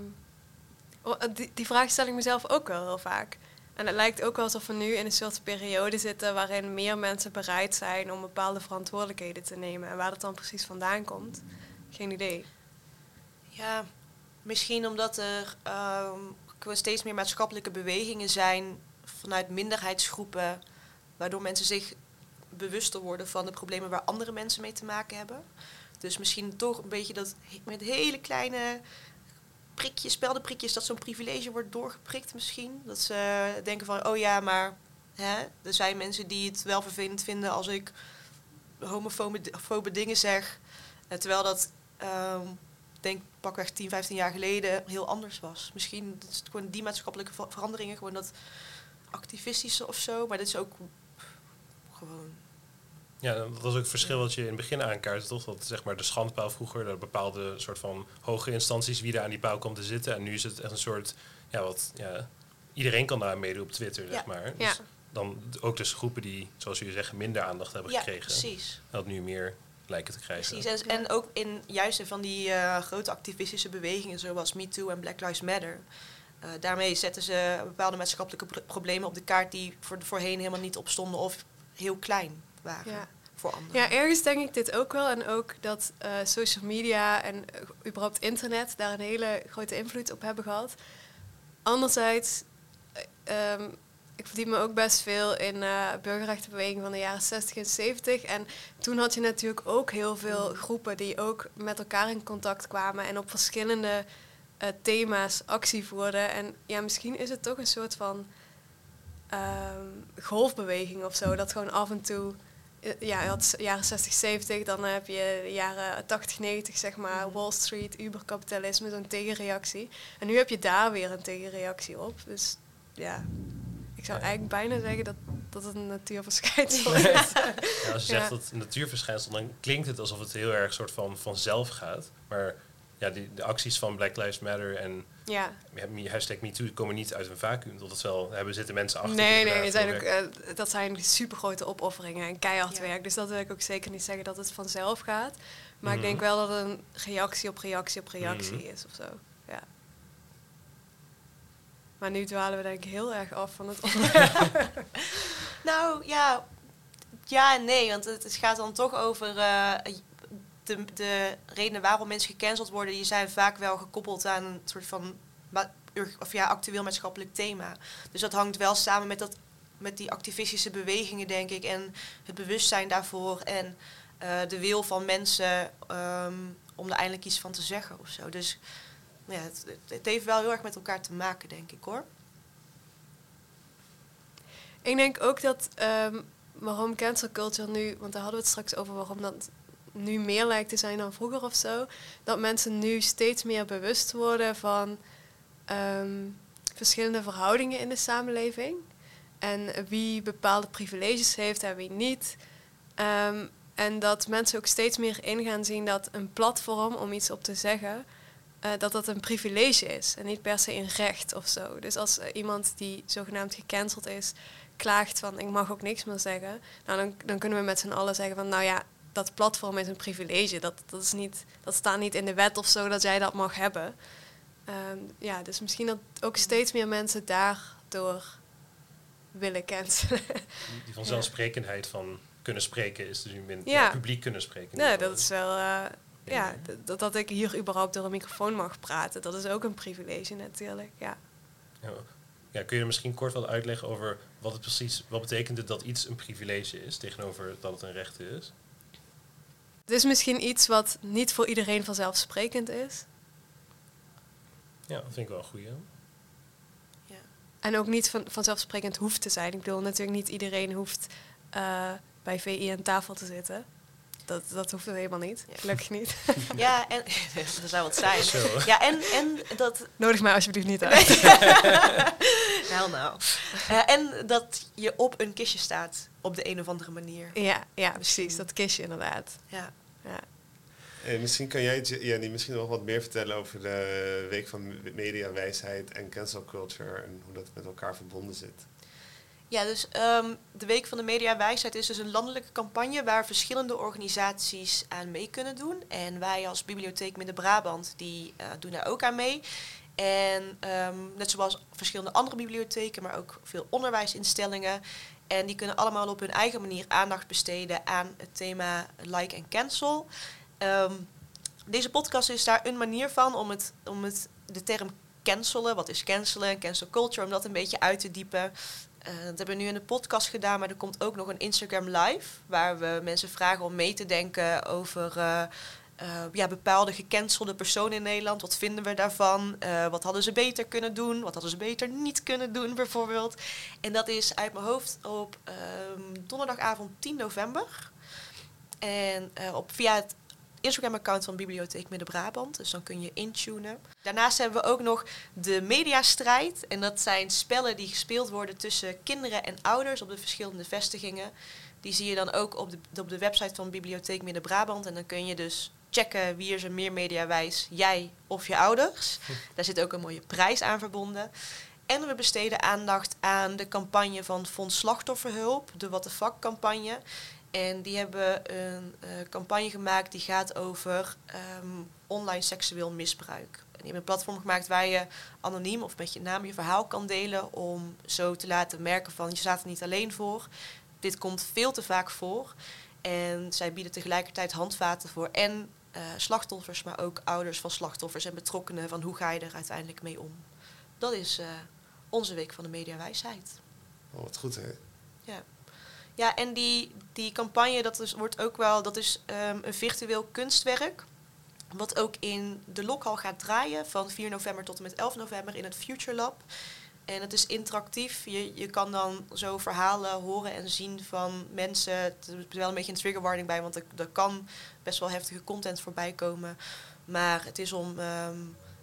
oh, die, die vraag stel ik mezelf ook wel heel vaak. En het lijkt ook alsof we nu in een soort periode zitten waarin meer mensen bereid zijn om bepaalde verantwoordelijkheden te nemen. En waar dat dan precies vandaan komt, geen idee. Ja, misschien omdat er gewoon steeds meer maatschappelijke bewegingen zijn vanuit minderheidsgroepen, waardoor mensen zich bewuster worden van de problemen waar andere mensen mee te maken hebben. Dus misschien toch een beetje dat met hele kleine prikjes, speldenprikjes, dat zo'n privilege wordt doorgeprikt misschien. Dat ze denken van, oh ja, maar hè, er zijn mensen die het wel vervelend vinden als ik homofobe fobe dingen zeg. Eh, terwijl dat, ehm, denk pakweg 10, 15 jaar geleden heel anders was. Misschien is het gewoon die maatschappelijke ver- veranderingen, gewoon dat activistische of zo. Maar dit is ook. Ja, dat was ook het verschil wat je in het begin aankaartte, toch? Dat zeg maar de schandpaal vroeger, dat bepaalde soort van hoge instanties wie daar aan die paal komt te zitten. En nu is het echt een soort, ja, wat, ja, iedereen kan daar meedoen op Twitter, zeg maar. Ja. Dus dan ook dus groepen die, zoals jullie zeggen, minder aandacht hebben Ja, gekregen. precies. Dat nu meer lijken te krijgen. Precies. En, en ook in juist in van die eh, grote activistische bewegingen zoals MeToo en Black Lives Matter. eh, daarmee zetten ze bepaalde maatschappelijke pro- problemen op de kaart die voor, voorheen helemaal niet opstonden of heel klein waren Ja. voor anderen. Ja, ergens denk ik dit ook wel. En ook dat eh, social media en eh, überhaupt internet daar een hele grote invloed op hebben gehad. Anderzijds ehm, ik verdiep me ook best veel in uh, burgerrechtenbeweging van de jaren 60 en 70. En toen had je natuurlijk ook heel veel groepen die ook met elkaar in contact kwamen en op verschillende eh, thema's actie voerden. En ja, misschien is het toch een soort van ehm, golfbeweging of zo. Dat gewoon af en toe. Eh, Ja, je had jaren 60, 70, dan heb je de jaren 80, 90, zeg maar, Mhm. Wall Street, uberkapitalisme, zo'n tegenreactie. En nu heb je daar weer een tegenreactie op. Dus ja, ik zou eigenlijk bijna zeggen dat, dat het een natuurverschijnsel is. Ja, als je zegt Ja. dat een natuurverschijnsel, dan klinkt het alsof het heel erg soort van vanzelf gaat. Maar ja, die, de acties van Black Lives Matter en ja. Hashtag MeToo komen niet uit een vacuüm. Dat wel, hebben zitten mensen achter. Nee, die nee, zijn ook, eh, dat zijn super grote opofferingen en keihard Ja. werk. Dus dat wil ik ook zeker niet zeggen dat het vanzelf gaat. Maar Mhm. ik denk wel dat het een reactie op reactie op reactie Mhm. is of zo. Ja. Maar nu dwalen we denk ik heel erg af van het onderwerp. Nou ja, ja en nee, want het, het gaat dan toch over eh, de, de redenen waarom mensen gecanceld worden. Die zijn vaak wel gekoppeld aan een soort van of ja, actueel maatschappelijk thema. Dus dat hangt wel samen met, dat, met die activistische bewegingen, denk ik. En het bewustzijn daarvoor en eh, de wil van mensen ehm, om er eindelijk iets van te zeggen of zo. Dus ja, het heeft wel heel erg met elkaar te maken, denk ik hoor. ik denk ook dat ehm, waarom cancel culture nu, want daar hadden we het straks over waarom dat nu meer lijkt te zijn dan vroeger of zo. Dat mensen nu steeds meer bewust worden van ehm, verschillende verhoudingen in de samenleving. En wie bepaalde privileges heeft en wie niet. Ehm, en dat mensen ook steeds meer in gaan zien dat een platform om iets op te zeggen, eh, dat dat een privilege is en niet per se een recht of zo. Dus als iemand die zogenaamd gecanceld is, klaagt van ik mag ook niks meer zeggen, nou, dan, dan kunnen we met z'n allen zeggen van nou ja, dat platform is een privilege. Dat, dat, is niet, dat staat niet in de wet of zo dat jij dat mag hebben. Ehm, ja, dus misschien dat ook steeds meer mensen daardoor willen cancelen. Die vanzelfsprekendheid van kunnen spreken is dus nu minder Ja. publiek kunnen spreken. ieder dat is wel. eh, ja, dat, dat ik hier überhaupt door een microfoon mag praten, dat is ook een privilege natuurlijk. Ja. Ja. Ja, kun je er misschien kort wat uitleggen over wat het precies, wat betekent het dat iets een privilege is tegenover dat het een recht is? Het is misschien iets wat niet voor iedereen vanzelfsprekend is. Ja, dat vind ik wel een goeie. Ja. En ook niet van, vanzelfsprekend hoeft te zijn. Ik bedoel, natuurlijk niet iedereen hoeft eh, bij VI aan tafel te zitten. Dat, dat hoeft helemaal niet. Ja. Gelukkig niet. Ja, en dat zou wat zijn. Zo. Ja, en, en dat. Nodig mij alsjeblieft niet uit. Nou, nou. Eh, en dat je op een kistje staat op de een of andere manier. Ja, ja, precies. Dat kistje inderdaad. Ja. Ja. En misschien kan jij, Jenny, misschien nog wat meer vertellen over de Week van Mediawijsheid en cancel culture en hoe dat met elkaar verbonden zit. Ja, dus ehm, de Week van de Mediawijsheid is dus een landelijke campagne waar verschillende organisaties aan mee kunnen doen. En wij als Bibliotheek Midden-Brabant, die eh, doen daar ook aan mee. En ehm, net zoals verschillende andere bibliotheken, maar ook veel onderwijsinstellingen. En die kunnen allemaal op hun eigen manier aandacht besteden aan het thema like en cancel. Ehm, deze podcast is daar een manier van om, het, om het, de term cancelen, wat is cancelen, cancel culture, om dat een beetje uit te diepen. Eh, dat hebben we nu in de podcast gedaan, maar er komt ook nog een Instagram live, waar we mensen vragen om mee te denken over eh, eh, ja, bepaalde gecancelde personen in Nederland. Wat vinden we daarvan? Wat hadden ze beter kunnen doen? Wat hadden ze beter niet kunnen doen, bijvoorbeeld? En dat is uit mijn hoofd op ehm, donderdagavond 10 november. En op, via het Instagram-account van Bibliotheek Midden-Brabant. Dus dan kun je intunen. Daarnaast hebben we ook nog de mediastrijd. En dat zijn spellen die gespeeld worden tussen kinderen en ouders op de verschillende vestigingen. Die zie je dan ook op de, op de website van Bibliotheek Midden-Brabant. En dan kun je dus checken wie is er meer mediawijs, jij of je ouders. Daar zit ook een mooie prijs aan verbonden. En we besteden aandacht aan de campagne van Fonds Slachtofferhulp, de What the Fuck campagne. En die hebben een eh, campagne gemaakt die gaat over ehm, online seksueel misbruik. En die hebben een platform gemaakt waar je anoniem of met je naam je verhaal kan delen om zo te laten merken van je staat er niet alleen voor. Dit komt veel te vaak voor. En zij bieden tegelijkertijd handvaten voor en eh, slachtoffers, maar ook ouders van slachtoffers en betrokkenen van hoe ga je er uiteindelijk mee om. Dat is eh, onze Week van de Mediawijsheid. Oh, wat goed, hè? Ja, ja en die, die campagne dat is, wordt ook wel, dat is ehm, een virtueel kunstwerk. Wat ook in de Lokhal gaat draaien van 4 november tot en met 11 november in het Future Lab. En het is interactief. Je, je kan dan zo verhalen horen en zien van mensen. Het is wel een beetje een trigger warning bij, want er, er kan best wel heftige content voorbij komen. Maar het is om ehm,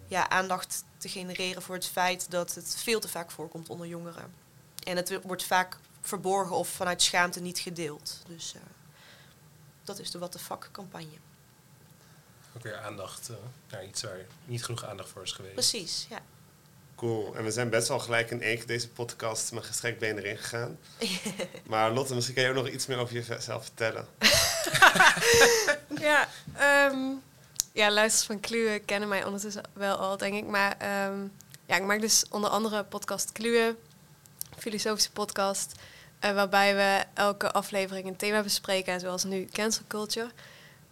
ja, aandacht te genereren voor het feit dat het veel te vaak voorkomt onder jongeren. En het wordt vaak verborgen of vanuit schaamte niet gedeeld. Dus uh, dat is de What the Fuck campagne. Ook weer aandacht uh, naar iets waar niet genoeg aandacht voor is geweest. Precies, ja. Cool. En we zijn best wel gelijk in één keer deze podcast met gestrekt been erin gegaan. maar Lotte, misschien kan je ook nog iets meer over jezelf vertellen. ja, um, ja, luisters van Kluwe kennen mij ondertussen wel al, denk ik. Maar um, ja, ik maak dus onder andere podcast Kluwe, filosofische podcast, uh, waarbij we elke aflevering een thema bespreken, zoals nu cancel culture.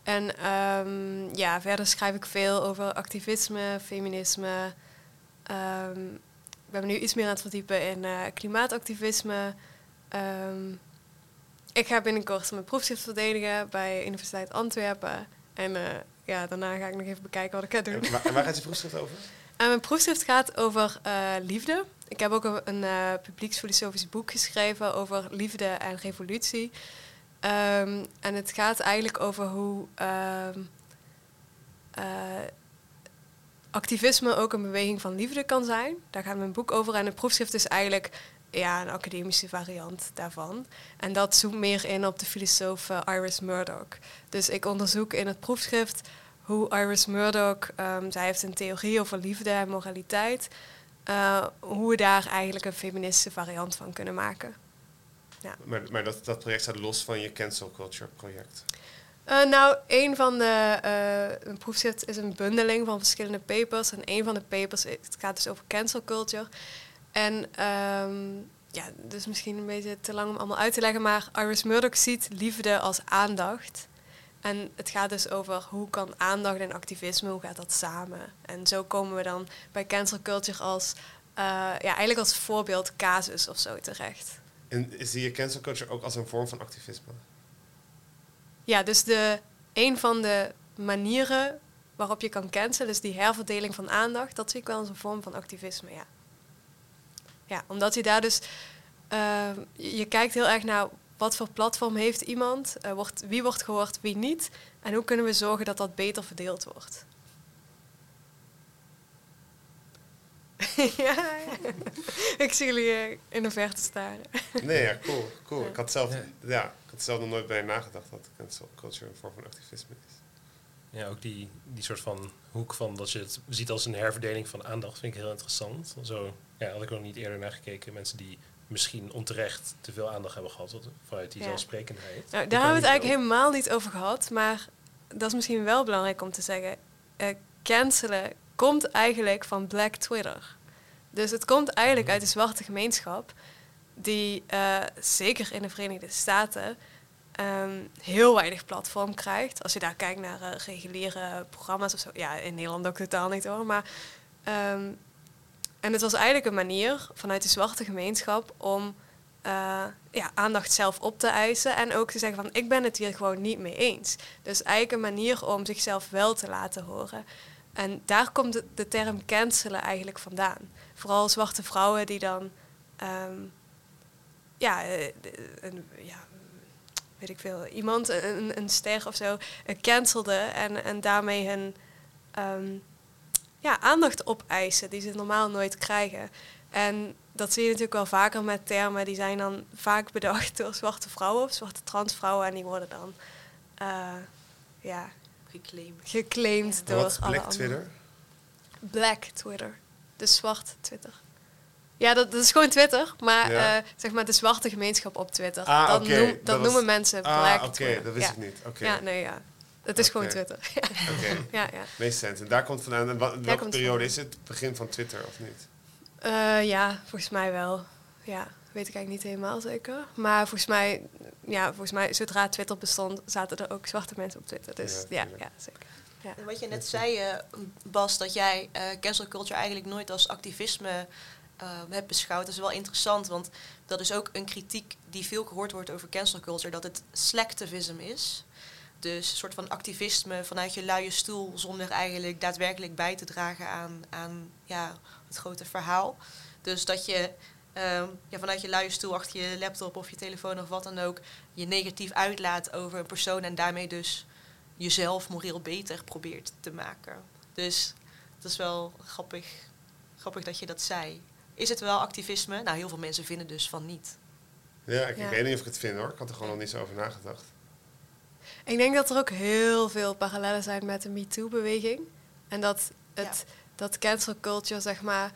En um, ja, verder schrijf ik veel over activisme, feminisme. Um, ik ben me nu iets meer aan het verdiepen in uh, klimaatactivisme. Um, ik ga binnenkort mijn proefschrift verdedigen bij Universiteit Antwerpen. En uh, ja, daarna ga ik nog even bekijken wat ik ga doen. En waar, en waar gaat je proefschrift over? En mijn proefschrift gaat over uh, liefde. Ik heb ook een, een uh, publieksfilosofisch boek geschreven over liefde en revolutie. Um, en het gaat eigenlijk over hoe um, uh, activisme ook een beweging van liefde kan zijn. Daar gaat mijn boek over. En het proefschrift is eigenlijk ja, een academische variant daarvan. En dat zoomt meer in op de filosoof Iris Murdoch. Dus ik onderzoek in het proefschrift hoe Iris Murdoch, um, zij heeft een theorie over liefde en moraliteit, uh, hoe we daar eigenlijk een feministische variant van kunnen maken. Ja. Maar, maar dat, dat project staat los van je cancel culture project? Uh, nou, een van de uh, een proefschrift is een bundeling van verschillende papers. En een van de papers het gaat dus over cancel culture. En um, ja, dus misschien een beetje te lang om allemaal uit te leggen, maar Iris Murdoch ziet liefde als aandacht. En het gaat dus over hoe kan aandacht en activisme, hoe gaat dat samen? En zo komen we dan bij cancel culture als, uh, ja, eigenlijk als voorbeeld casus of zo terecht. En zie je cancel culture ook als een vorm van activisme? Ja, dus de, een van de manieren waarop je kan cancelen, is die herverdeling van aandacht, dat zie ik wel als een vorm van activisme, ja. Ja, omdat je daar dus, uh, je kijkt heel erg naar wat voor platform heeft iemand, uh, wordt, wie wordt gehoord, wie niet, en hoe kunnen we zorgen dat dat beter verdeeld wordt. ja, ik zie jullie uh, in de verte staren. nee, ja, cool. cool. Ja. Ik, had zelf, ja, ik had zelf nog nooit bij nagedacht dat cancel culture een vorm van activisme is. Ja, ook die, die soort van hoek van dat je het ziet als een herverdeling van aandacht vind ik heel interessant. Zo ja, had ik nog niet eerder naar gekeken. Mensen die misschien onterecht te veel aandacht hebben gehad vanuit die ja. zelfsprekendheid. Nou, daar hebben we het eigenlijk helemaal niet over gehad, maar dat is misschien wel belangrijk om te zeggen. Uh, cancelen komt eigenlijk van Black Twitter. Dus het komt eigenlijk uit de zwarte gemeenschap, die uh, zeker in de Verenigde Staten um, heel weinig platform krijgt. Als je daar kijkt naar uh, reguliere programma's of zo. Ja, in Nederland ook totaal niet hoor. Maar, um, en het was eigenlijk een manier vanuit de zwarte gemeenschap om uh, ja, aandacht zelf op te eisen. En ook te zeggen van ik ben het hier gewoon niet mee eens. Dus eigenlijk een manier om zichzelf wel te laten horen. En daar komt de, term cancelen eigenlijk vandaan. Vooral zwarte vrouwen die dan um, ja, een, ja, weet ik veel, iemand, een, een ster of zo, uh, cancelde en, en daarmee hun um, ja, aandacht opeisen die ze normaal nooit krijgen. En dat zie je natuurlijk wel vaker met termen die zijn dan vaak bedacht door zwarte vrouwen of zwarte transvrouwen en die worden dan uh, ja, geclaimd, geclaimd ja. door Wat alle Black anderen. Twitter? Black Twitter. De zwarte Twitter. Ja, dat, dat is gewoon Twitter, maar Ja. eh, zeg maar de zwarte gemeenschap op Twitter. Ah, dat oké, noem- dat dat was- noemen mensen Ah, Black oké, Twitter. dat wist ja. ik niet. Oké, Ja, nee, ja. Het is gewoon. Twitter. oké. ja, ja. Makes sense. En daar komt vandaan. En wa- welke periode vandaan. is het? Begin van Twitter of niet? Eh, ja, volgens mij wel. Ja, weet ik eigenlijk niet helemaal zeker. Maar volgens mij, ja, volgens mij, zodra Twitter bestond, zaten er ook zwarte mensen op Twitter. Dus Ja, ja, zeker. Ja. En wat je net zei, eh, Bas, dat jij eh, cancel culture eigenlijk nooit als activisme ehm, heb beschouwd. Dat is wel interessant, want dat is ook een kritiek die veel gehoord wordt over cancel culture, dat het selectivism is. Dus een soort van activisme vanuit je luie stoel zonder eigenlijk daadwerkelijk bij te dragen aan, aan ja, het grote verhaal. Dus dat je ehm, ja, vanuit je luie stoel achter je laptop of je telefoon of wat dan ook je negatief uitlaat over een persoon en daarmee dus jezelf moreel beter probeert te maken. Dus dat is wel grappig, grappig dat je dat zei. Is het wel activisme? Nou, heel veel mensen vinden dus van niet. Ja, ik, Ja. ik weet niet of ik het vind hoor. Ik had er gewoon nog niet zo over nagedacht. Ik denk dat er ook heel veel parallellen zijn met de MeToo-beweging. En dat, het, dat cancel culture, zeg maar,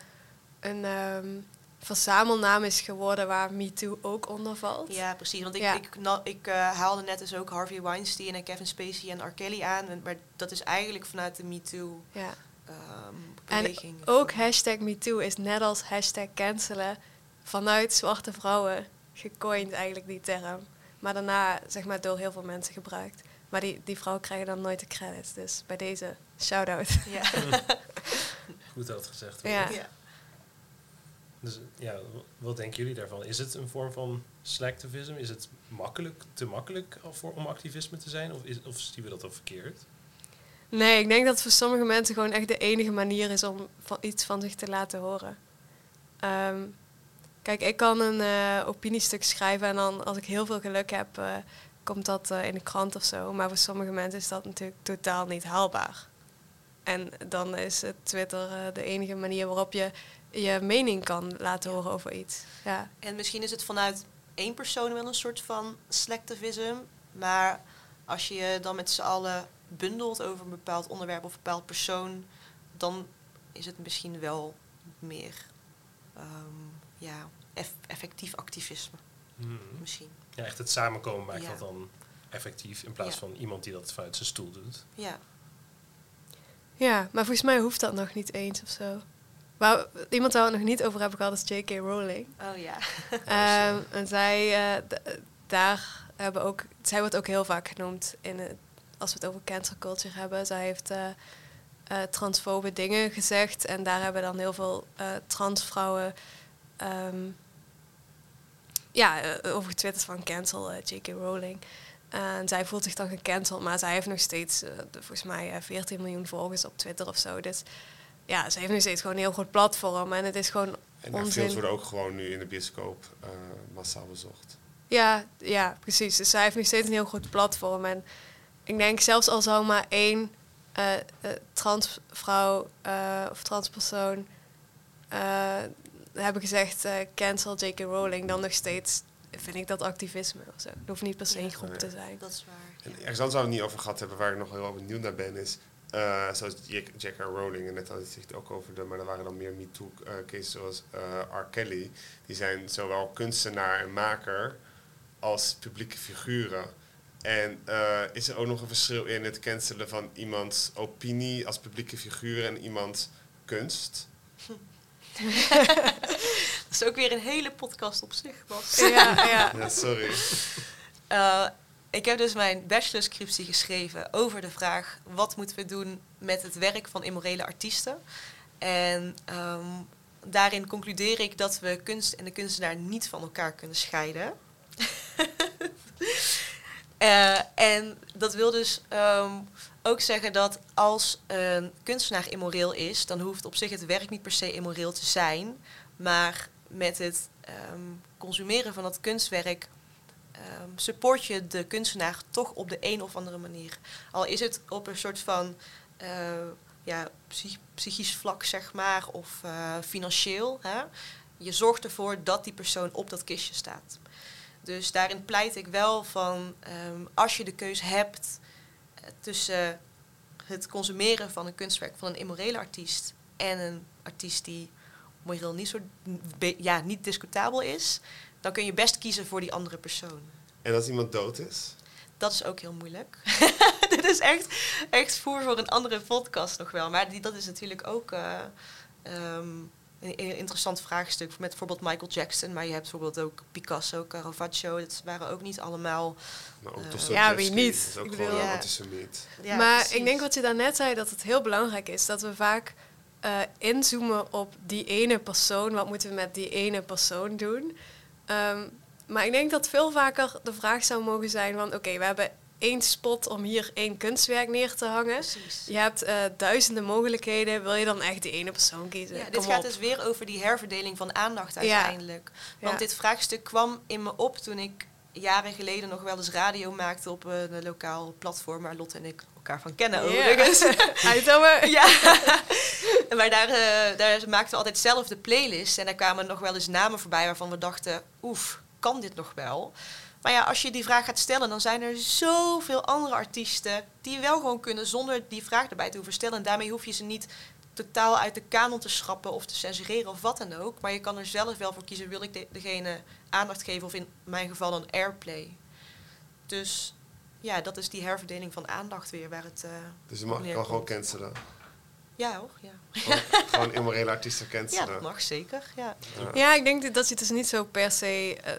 een ehm, verzamelnaam is geworden waar MeToo ook onder valt. Ja, precies. Want ik, Ja. ik, na- ik eh, haalde net dus ook Harvey Weinstein en Kevin Spacey en R. Kelly aan. en- Maar dat is eigenlijk vanuit de MeToo Ja. En beweging. ook hashtag MeToo is net als hashtag cancelen vanuit zwarte vrouwen gecoind eigenlijk die term. Maar daarna zeg maar door heel veel mensen gebruikt. Maar die, die vrouwen krijgen dan nooit de credits. Dus bij deze shout-out. Ja. Goed dat gezegd wordt. Ja. ja. Dus ja, wat denken jullie daarvan? Is het een vorm van selectivism? Is het makkelijk, te makkelijk voor, om activisme te zijn? Of, is, of zien we dat al verkeerd? Nee, ik denk dat het voor sommige mensen gewoon echt de enige manier is om van iets van zich te laten horen. Ehm, kijk, ik kan een eh, opiniestuk schrijven en dan als ik heel veel geluk heb, eh, komt dat eh, in de krant of zo. Maar voor sommige mensen is dat natuurlijk totaal niet haalbaar. En dan is Twitter de enige manier waarop je je mening kan laten horen over iets. Ja, En misschien is het vanuit één persoon wel een soort van selectivism. Maar als je je dan met z'n allen bundelt over een bepaald onderwerp of een bepaald persoon, dan is het misschien wel meer ehm, ja, eff- effectief activisme. Hmm. Misschien. Ja, echt het samenkomen maakt Ja. dat dan effectief in plaats Ja. van iemand die dat vanuit zijn stoel doet. Ja. ja maar volgens mij hoeft dat nog niet eens of zo. Waar, iemand waar we het nog niet over hebben gehad is J.K. Rowling. Oh ja. Ehm, en zij, eh, daar hebben ook, zij wordt ook heel vaak genoemd in het, als we het over cancel culture hebben. Zij heeft eh, eh, transfobe dingen gezegd en daar hebben dan heel veel eh, transvrouwen ehm, ja, eh, over getwitterd van cancel eh, J.K. Rowling. En zij voelt zich dan gecanceld, maar zij heeft nog steeds, eh, de- volgens mij, eh, 14 miljoen volgers op Twitter of zo. Dus ja, ze heeft nog steeds gewoon een heel groot platform. En het is gewoon En Onzin. films worden ook gewoon nu in de bioscoop eh, massaal bezocht. Ja, ja, precies. Dus zij heeft nog steeds een heel groot platform. En ik denk zelfs al zou maar één eh, eh, transvrouw eh, of transpersoon eh, hebben gezegd eh, cancel J.K. Rowling, dan nog steeds vind ik dat activisme of zo. Het hoeft niet per se een Ja. groep te zijn. Dat is waar. En ergens anders waar we het niet over gehad hebben, waar ik nog heel benieuwd naar ben, is eh, zoals J.K. Rowling, en net had het ook over de, maar er waren dan meer MeToo-cases zoals eh, R. Kelly. Die zijn zowel kunstenaar en maker als publieke figuren. En eh, is er ook nog een verschil in het cancelen van iemands opinie als publieke figuur en iemands kunst? Dat is ook weer een hele podcast op zich, Bas. Ja, ja. Ja, sorry. Eh, ik heb dus mijn bachelorscriptie geschreven over de vraag... wat moeten we doen met het werk van immorele artiesten? En ehm, daarin concludeer ik dat we kunst en de kunstenaar niet van elkaar kunnen scheiden. Eh, en dat wil dus ehm, ook zeggen dat als een kunstenaar immoreel is... dan hoeft op zich het werk niet per se immoreel te zijn... maar met het ehm, consumeren van dat kunstwerk ehm, support je de kunstenaar toch op de een of andere manier. Al is het op een soort van eh, ja, psych- psychisch vlak, zeg maar, of eh, financieel. Hè? Je zorgt ervoor dat die persoon op dat kistje staat. Dus daarin pleit ik wel van, ehm, als je de keus hebt tussen het consumeren van een kunstwerk van een immorele artiest en een artiest die moreel niet zo ja, niet discutabel is, dan kun je best kiezen voor die andere persoon. En als iemand dood is? Dat is ook heel moeilijk. Dit is echt, echt voer voor een andere podcast nog wel. Maar die, dat is natuurlijk ook eh, ehm, een, interessant vraagstuk. Met bijvoorbeeld Michael Jackson. Maar je hebt bijvoorbeeld ook Picasso, Caravaggio. Dat waren ook niet allemaal... Maar ook Eh, Ja, wie niet? is ook Ik gewoon Ja. antisemiet. Ja, maar precies. ik denk wat je daarnet zei, dat het heel belangrijk is dat we vaak eh, inzoomen op die ene persoon. Wat moeten we met die ene persoon doen? Ehm, maar ik denk dat veel vaker de vraag zou mogen zijn van... oké, we hebben één spot om hier één kunstwerk neer te hangen. Precies. Je hebt eh, duizenden mogelijkheden. Wil je dan echt die ene persoon kiezen? Ja, dit Kom gaat op. dus weer over die herverdeling van aandacht Ja. uiteindelijk. Want dit vraagstuk kwam in me op toen ik jaren geleden nog wel eens radio maakte op een, een lokaal platform waar Lotte en ik elkaar van kennen Ja. overigens. Uithouden. Ja, maar daar, eh, daar maakten we altijd zelf de playlist. En daar kwamen nog wel eens namen voorbij waarvan we dachten... oef, kan dit nog wel? Maar ja, als je die vraag gaat stellen... dan zijn er zoveel andere artiesten... die wel gewoon kunnen zonder die vraag erbij te hoeven stellen. En daarmee hoef je ze niet totaal uit de kanon te schrappen... of te censureren of wat dan ook. Maar je kan er zelf wel voor kiezen... wil ik de- degene aandacht geven of in mijn geval dan airplay. Dus ja, dat is die herverdeling van aandacht weer... waar het... eh, Dus je mag, kan gewoon cancelen. Ja hoor, ja. Gewoon, gewoon immorele artiesten Ja, cancelen. dat mag zeker. Ja. Ja, ik denk dat- dat je het dus niet zo per se eh,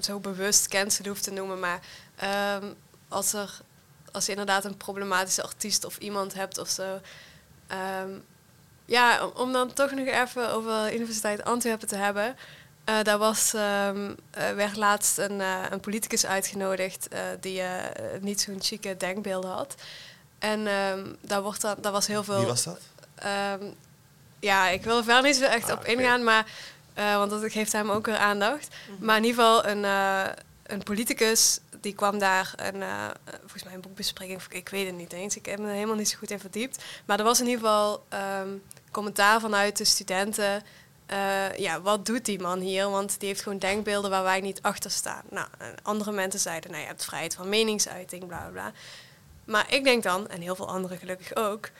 zo bewust cancelen hoeft te noemen. Maar ehm, als, er, als je inderdaad een problematische artiest of iemand hebt of zo. ehm, ja, om, dan toch nog even over de Universiteit Antwerpen te hebben. eh, daar was, ehm, eh, werd laatst een, eh, een politicus uitgenodigd eh, die niet zo'n chique denkbeelden had. En ehm, daar, wordt dan, daar was heel veel... Wie was dat? Ehm, ja, ik wil er verder niet zo echt Ah, op ingaan, maar, eh, want dat geeft hem ook weer aandacht. Maar in ieder geval een, eh, een politicus, die kwam daar een, eh, volgens mij een boekbespreking, ik weet het niet eens, ik heb me er helemaal niet zo goed in verdiept. Maar er was in ieder geval ehm, commentaar vanuit de studenten. eh, ja, wat doet die man hier? Want die heeft gewoon denkbeelden waar wij niet achter staan. Nou, en andere mensen zeiden, nou, je hebt vrijheid van meningsuiting, bla bla bla. Maar ik denk dan, en heel veel anderen gelukkig ook,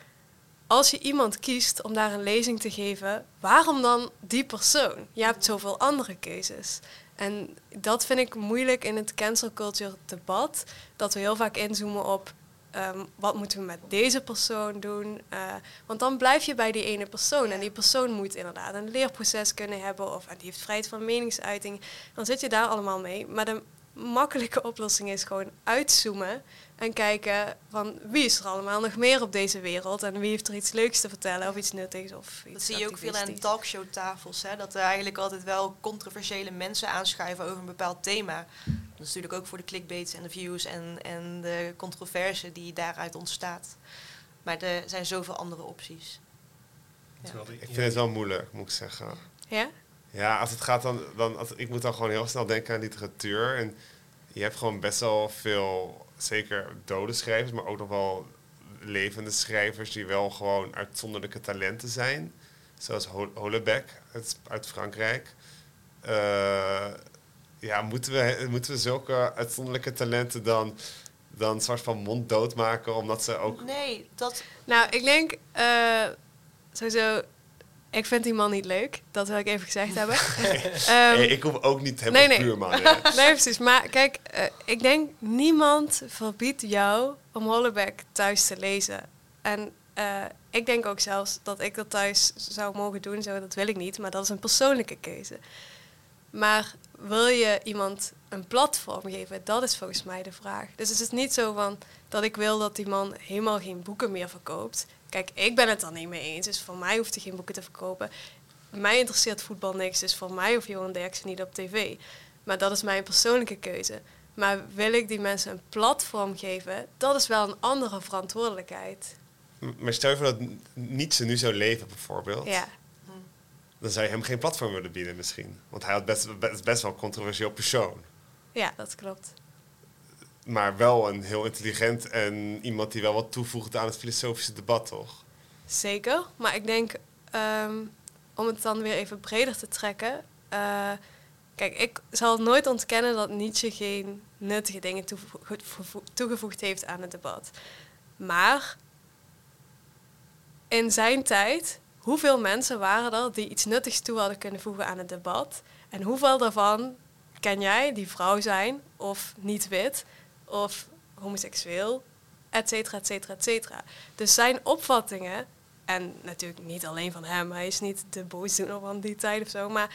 als je iemand kiest om daar een lezing te geven, waarom dan die persoon? Je hebt zoveel andere keuzes. En dat vind ik moeilijk in het cancel culture debat. Dat we heel vaak inzoomen op ehm, wat moeten we met deze persoon doen. Eh, want dan blijf je bij die ene persoon. En die persoon moet inderdaad een leerproces kunnen hebben. Of en die heeft vrijheid van meningsuiting. Dan zit je daar allemaal mee. Maar de makkelijke oplossing is gewoon uitzoomen. En kijken van wie is er allemaal nog meer op deze wereld. En wie heeft er iets leuks te vertellen of iets nuttigs. Of iets Dat zie je ook veel aan talkshowtafels. Hè? Dat er eigenlijk altijd wel controversiële mensen aanschuiven over een bepaald thema. Dat is natuurlijk ook voor de clickbaits en de views en, en de controverse die daaruit ontstaat. Maar er zijn zoveel andere opties. Ja. Ik vind het wel moeilijk, moet ik zeggen. Ja? Ja, als het gaat dan, dan als, ik moet dan gewoon heel snel denken aan literatuur. En je hebt gewoon best wel veel, zeker dode schrijvers, maar ook nog wel levende schrijvers die wel gewoon uitzonderlijke talenten zijn. Zoals Ho- Holebeck uit, uit Frankrijk. Eh, ja, moeten we, moeten we zulke uitzonderlijke talenten dan, dan soort van monddood maken, omdat ze ook... Nee, dat, Nou, ik denk eh, sowieso. Ik vind die man niet leuk. Dat wil ik even gezegd hebben. Ehm, Hey, ik hoef ook niet helemaal nee, nee. puur man. Nee, precies. Maar kijk, eh, ik denk niemand verbiedt jou om Holleback thuis te lezen. En eh, ik denk ook zelfs dat ik dat thuis zou mogen doen. Zo, dat wil ik niet, maar dat is een persoonlijke keuze. Maar wil je iemand een platform geven? Dat is volgens mij de vraag. Dus het is niet zo van dat ik wil dat die man helemaal geen boeken meer verkoopt. Kijk, ik ben het dan niet mee eens. Dus voor mij hoeft hij geen boeken te verkopen. Mij interesseert voetbal niks, dus voor mij hoeft Johan Derksen niet op tv. Maar dat is mijn persoonlijke keuze. Maar wil ik die mensen een platform geven, dat is wel een andere verantwoordelijkheid. Maar stel je voor dat Nietzsche nu zou leven bijvoorbeeld. Ja, dan zou je hem geen platform willen bieden misschien. Want hij had best, best, best wel een controversieel persoon. ja dat klopt. Maar wel een heel intelligent en iemand die wel wat toevoegt aan het filosofische debat, toch? Zeker. Maar ik denk, ehm, om het dan weer even breder te trekken. eh, kijk, ik zal nooit ontkennen dat Nietzsche geen nuttige dingen toegevo- toegevoegd heeft aan het debat. Maar in zijn tijd, hoeveel mensen waren er die iets nuttigs toe hadden kunnen voegen aan het debat? En hoeveel daarvan ken jij die vrouw zijn, of niet wit, of homoseksueel, et cetera, et cetera, et cetera. Dus zijn opvattingen, en natuurlijk niet alleen van hem, hij is niet de boosdoener van die tijd of zo, maar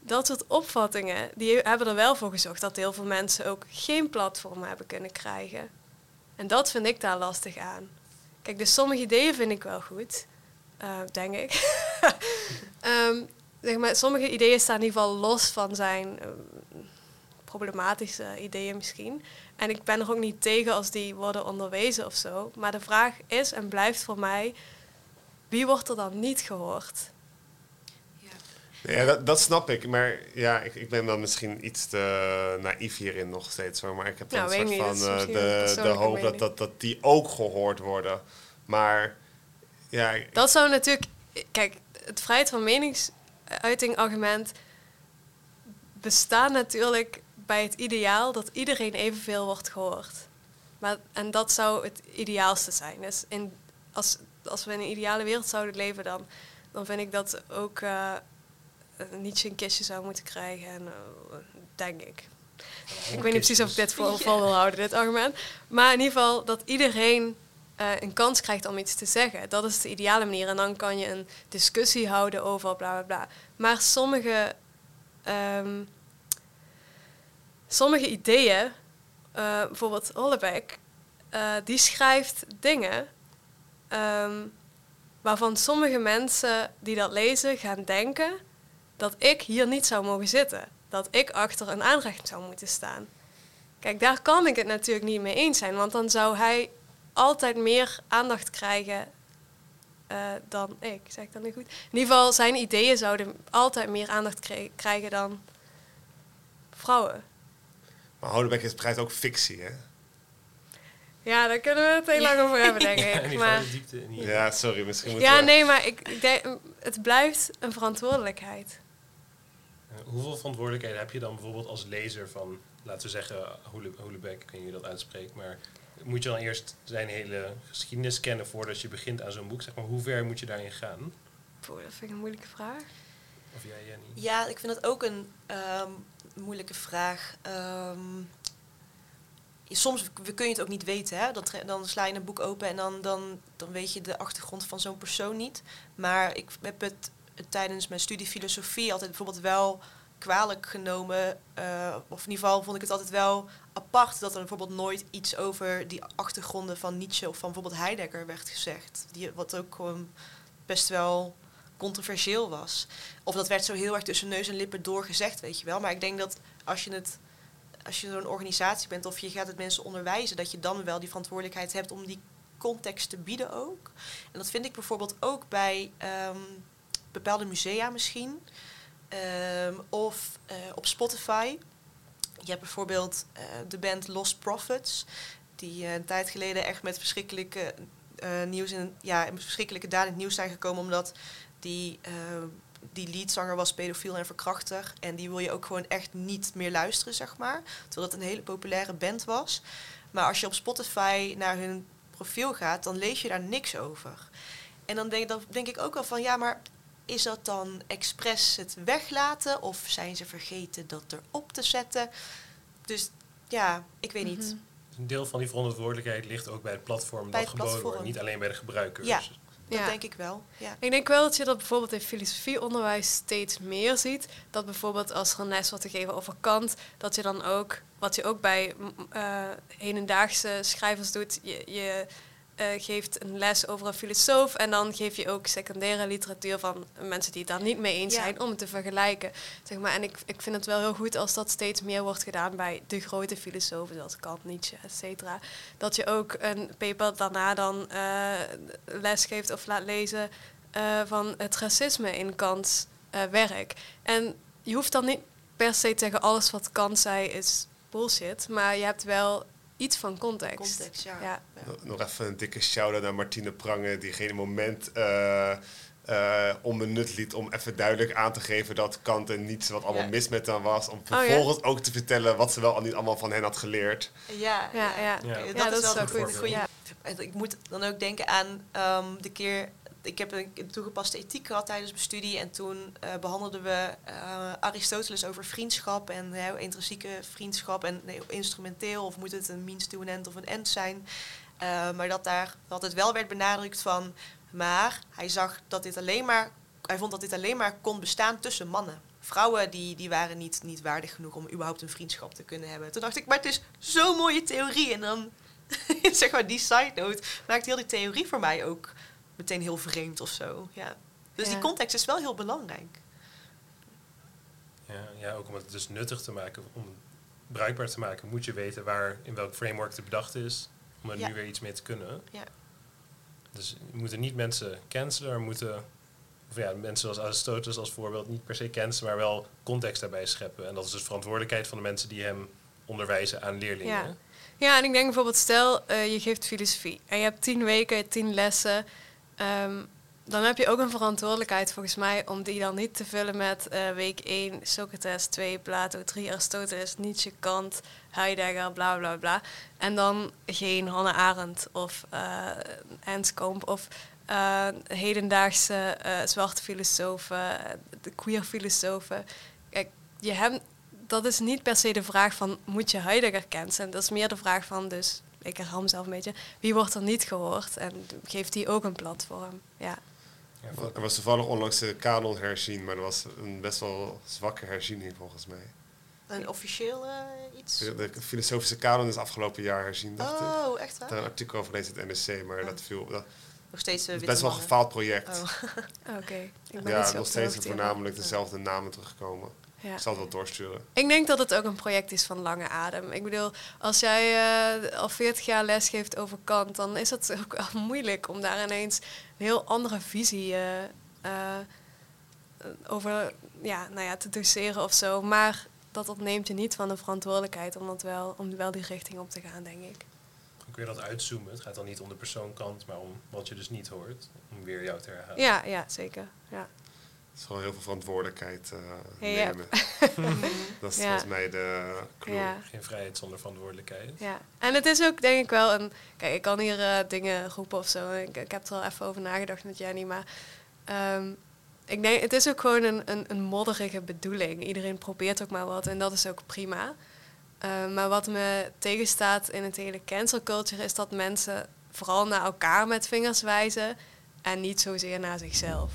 dat soort opvattingen, die hebben er wel voor gezorgd dat heel veel mensen ook geen platform hebben kunnen krijgen. En dat vind ik daar lastig aan. Kijk, dus sommige ideeën vind ik wel goed, eh, denk ik. Ehm, zeg maar, sommige ideeën staan in ieder geval los van zijn eh, problematische ideeën misschien. En ik ben er ook niet tegen als die worden onderwezen of zo. Maar de vraag is en blijft voor mij, wie wordt er dan niet gehoord? Ja, dat, dat snap ik. Maar ja, ik, ik ben dan misschien iets te naïef hierin nog steeds. hoor. Maar ik heb dan Nou, een soort niet. van eh, de, de hoop dat, dat, dat die ook gehoord worden. Maar ja, Dat zou natuurlijk... Kijk, het vrijheid van meningsuiting argument bestaat natuurlijk bij het ideaal dat iedereen evenveel wordt gehoord. Maar, en dat zou het ideaalste zijn. Dus in, als, als we in een ideale wereld zouden leven, dan, dan vind ik dat ook eh Nietzsche een kistje zou moeten krijgen. En, eh, denk ik. Ik weet niet precies of ik dit voor vol wil houden, dit argument. Maar in ieder geval dat iedereen eh, een kans krijgt om iets te zeggen. Dat is de ideale manier. En dan kan je een discussie houden over bla bla bla. Maar sommige, ehm, sommige ideeën, eh, bijvoorbeeld Hollebeck, eh, die schrijft dingen ehm, waarvan sommige mensen die dat lezen gaan denken dat ik hier niet zou mogen zitten. Dat ik achter een aanrecht zou moeten staan. Kijk, daar kan ik het natuurlijk niet mee eens zijn, want dan zou hij altijd meer aandacht krijgen eh, dan ik. Zeg ik dat niet goed? In ieder geval, zijn ideeën zouden altijd meer aandacht krij- krijgen dan vrouwen. Maar Hodebeck is beschrijft ook fictie, hè? Ja, daar kunnen we het heel lang over hebben, denk Ja, in ik. ieder Maar, geval de diepte niet. Ja, sorry, misschien moeten ja, we... nee, maar ik, ik denk, het blijft een verantwoordelijkheid. Eh, Hoeveel verantwoordelijkheid heb je dan bijvoorbeeld als lezer van, laten we zeggen, Hoele- Hoelebeck, ik weet niet hoe je dat uitspreekt, maar moet je dan eerst zijn hele geschiedenis kennen voordat je begint aan zo'n boek? Zeg maar, hoe ver moet je daarin gaan? Poeh, dat vind ik een moeilijke vraag. Of jij, Jenny? Ja, ik vind dat ook een ehm, moeilijke vraag. Ehm, soms w- kun je het ook niet weten. Hè? Tre- dan sla je een boek open en dan, dan, dan weet je de achtergrond van zo'n persoon niet. Maar ik heb het tijdens mijn studie filosofie altijd bijvoorbeeld wel kwalijk genomen. eh, of in ieder geval vond ik het altijd wel apart dat er bijvoorbeeld nooit iets over die achtergronden van Nietzsche of van bijvoorbeeld Heidegger werd gezegd. Die, wat ook best wel controversieel was. Of dat werd zo heel erg tussen neus en lippen doorgezegd, weet je wel. Maar ik denk dat als je het als je zo'n organisatie bent of je gaat het mensen onderwijzen, dat je dan wel die verantwoordelijkheid hebt om die context te bieden ook. En dat vind ik bijvoorbeeld ook bij ehm, bepaalde musea misschien. Ehm, of eh, op Spotify. Je hebt bijvoorbeeld eh, de band Lost Prophets, die eh, een tijd geleden echt met verschrikkelijke nieuws in, ja, verschrikkelijke daden in het nieuws zijn gekomen, omdat die, eh, die leadzanger was pedofiel en verkrachter. En die wil je ook gewoon echt niet meer luisteren, zeg maar. Terwijl het een hele populaire band was. Maar als je op Spotify naar hun profiel gaat, dan lees je daar niks over. En dan denk, dan denk ik ook wel van, ja, maar is dat dan expres het weglaten? Of zijn ze vergeten dat erop te zetten? Dus ja, ik weet niet. Mhm. Een deel van die verantwoordelijkheid ligt ook bij het platform Bij dat het geboden wordt, niet alleen bij de gebruikers. Ja. Dat Ja. denk ik wel. Ja. Ik denk wel dat je dat bijvoorbeeld in filosofieonderwijs steeds meer ziet. Dat bijvoorbeeld als er een les wordt gegeven over Kant, dat je dan ook, wat je ook bij eh, hedendaagse schrijvers doet, je, je eh, geeft een les over een filosoof en dan geef je ook secundaire literatuur van mensen die het daar niet mee eens Ja. zijn, om het te vergelijken. Zeg maar. En ik, ik vind het wel heel goed als dat steeds meer wordt gedaan bij de grote filosofen, zoals Kant, Nietzsche, et cetera. Dat je ook een paper daarna dan eh, les geeft of laat lezen eh, van het racisme in Kants werk. En je hoeft dan niet per se te zeggen alles wat Kant zei is bullshit, maar je hebt wel iets van context. Context, ja. Ja. Nog- even een dikke shout-out naar Martine Prangen, die geen moment eh eh, onbenut liet om even duidelijk aan te geven dat Kant en niets wat allemaal Ja. mis met hem was. Om Oh, ja? vervolgens ook te vertellen wat ze wel al niet allemaal van hen had geleerd. Ja, Ja, ja. Ja. Oké, Ja, dat, dat is wel een goed. Ik moet dan ook denken aan ehm, de keer. Ik heb een, toegepaste ethiek gehad tijdens mijn studie. En toen eh, behandelden we eh, Aristoteles over vriendschap. En hè, intrinsieke vriendschap. En instrumenteel. Of moet het een means to an end of een end zijn. Eh, maar dat daar dat het wel werd benadrukt van. Maar hij zag dat dit alleen maar. Hij vond dat dit alleen maar kon bestaan tussen mannen. Vrouwen die, die waren niet, niet waardig genoeg om überhaupt een vriendschap te kunnen hebben. Toen dacht ik, maar het is zo'n mooie theorie. En dan zeg maar, die side note maakt heel die theorie voor mij ook meteen heel vreemd of zo. Ja. Dus Ja. die context is wel heel belangrijk. Ja, ja, ook om het dus nuttig te maken, om bruikbaar te maken, moet je weten waar, in welk framework het bedacht is, om er Ja. nu weer iets mee te kunnen. Ja. Dus we moeten niet mensen cancelen, maar moeten, of ja, mensen zoals Aristoteles als voorbeeld niet per se cancelen, maar wel context daarbij scheppen. En dat is dus verantwoordelijkheid van de mensen die hem onderwijzen aan leerlingen. Ja. Ja, en ik denk bijvoorbeeld, stel eh, je geeft filosofie en je hebt tien weken, tien lessen. Ehm, dan heb je ook een verantwoordelijkheid volgens mij om die dan niet te vullen met eh, week 1 Socrates, 2 Plato, 3 Aristoteles, Nietzsche, Kant, Heidegger, bla bla bla. En dan geen Hannah Arendt of eh Ernst Komp of eh, hedendaagse eh, zwarte filosofen, eh, de queer filosofen. Kijk, je hebt, dat is niet per se de vraag van moet je Heidegger kennen. Dat is meer de vraag van dus, ik herhaal mezelf een beetje, wie wordt er niet gehoord en geeft die ook een platform. Ja. Er was toevallig onlangs de kanon herzien, maar dat was een best wel zwakke herziening volgens mij. Een officieel eh, iets? De, de filosofische kanon is afgelopen jaar herzien, dacht ik. Oh, echt Ik waar? een artikel over gelezen in het NSC, maar Oh. dat viel... Dat, Nog steeds witte best wel een gefaald project. Oh. Oké. Ik ben niet Ja, nog steeds voornamelijk dezelfde namen terugkomen. Ja. Ik zal het wel doorsturen. Ik denk dat het ook een project is van lange adem. Ik bedoel, als jij eh, al 40 jaar les geeft over Kant, dan is het ook wel moeilijk om daar ineens een heel andere visie eh, eh, over ja, nou ja, te doseren of zo. Maar dat ontneemt je niet van de verantwoordelijkheid om, dat wel, om wel die richting op te gaan, denk ik. Ook weer dat uitzoomen. Het gaat dan niet om de persoonkant, maar om wat je dus niet hoort. Om weer jou te herhalen. Ja, ja zeker. Ja. Het is gewoon heel veel verantwoordelijkheid eh, Ja. nemen. dat is Ja. volgens mij de clue. Ja. Geen vrijheid zonder verantwoordelijkheid. Ja, en het is ook denk ik wel een... Kijk, ik kan hier eh, dingen roepen of zo. Ik, ik heb er al even over nagedacht met Jenny, maar... ehm, ik denk, het is ook gewoon een, een, een modderige bedoeling. Iedereen probeert ook maar wat en dat is ook prima. Ehm, maar wat me tegenstaat in het hele cancel culture... is dat mensen vooral naar elkaar met vingers wijzen... en niet zozeer naar zichzelf.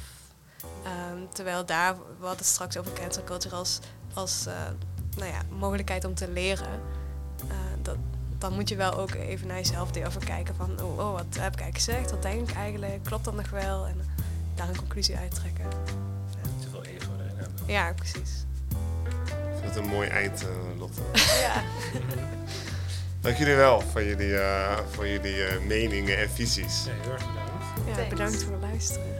Ehm, terwijl daar, we hadden het straks over cancel culture als, als eh, nou ja, mogelijkheid om te leren... Eh, dat, dan moet je wel ook even naar jezelf durven kijken van, oh, oh, wat heb ik eigenlijk gezegd? Wat denk ik eigenlijk? Klopt dat nog wel? En daar een conclusie uittrekken. Niet te veel ego erin hebben. Ja, precies. Ik vind het een mooi eind, eh, Lotte. Ja. Dank jullie wel voor jullie, eh, voor jullie eh, meningen en visies. Ja, heel erg bedankt. ja, bedankt voor het luisteren.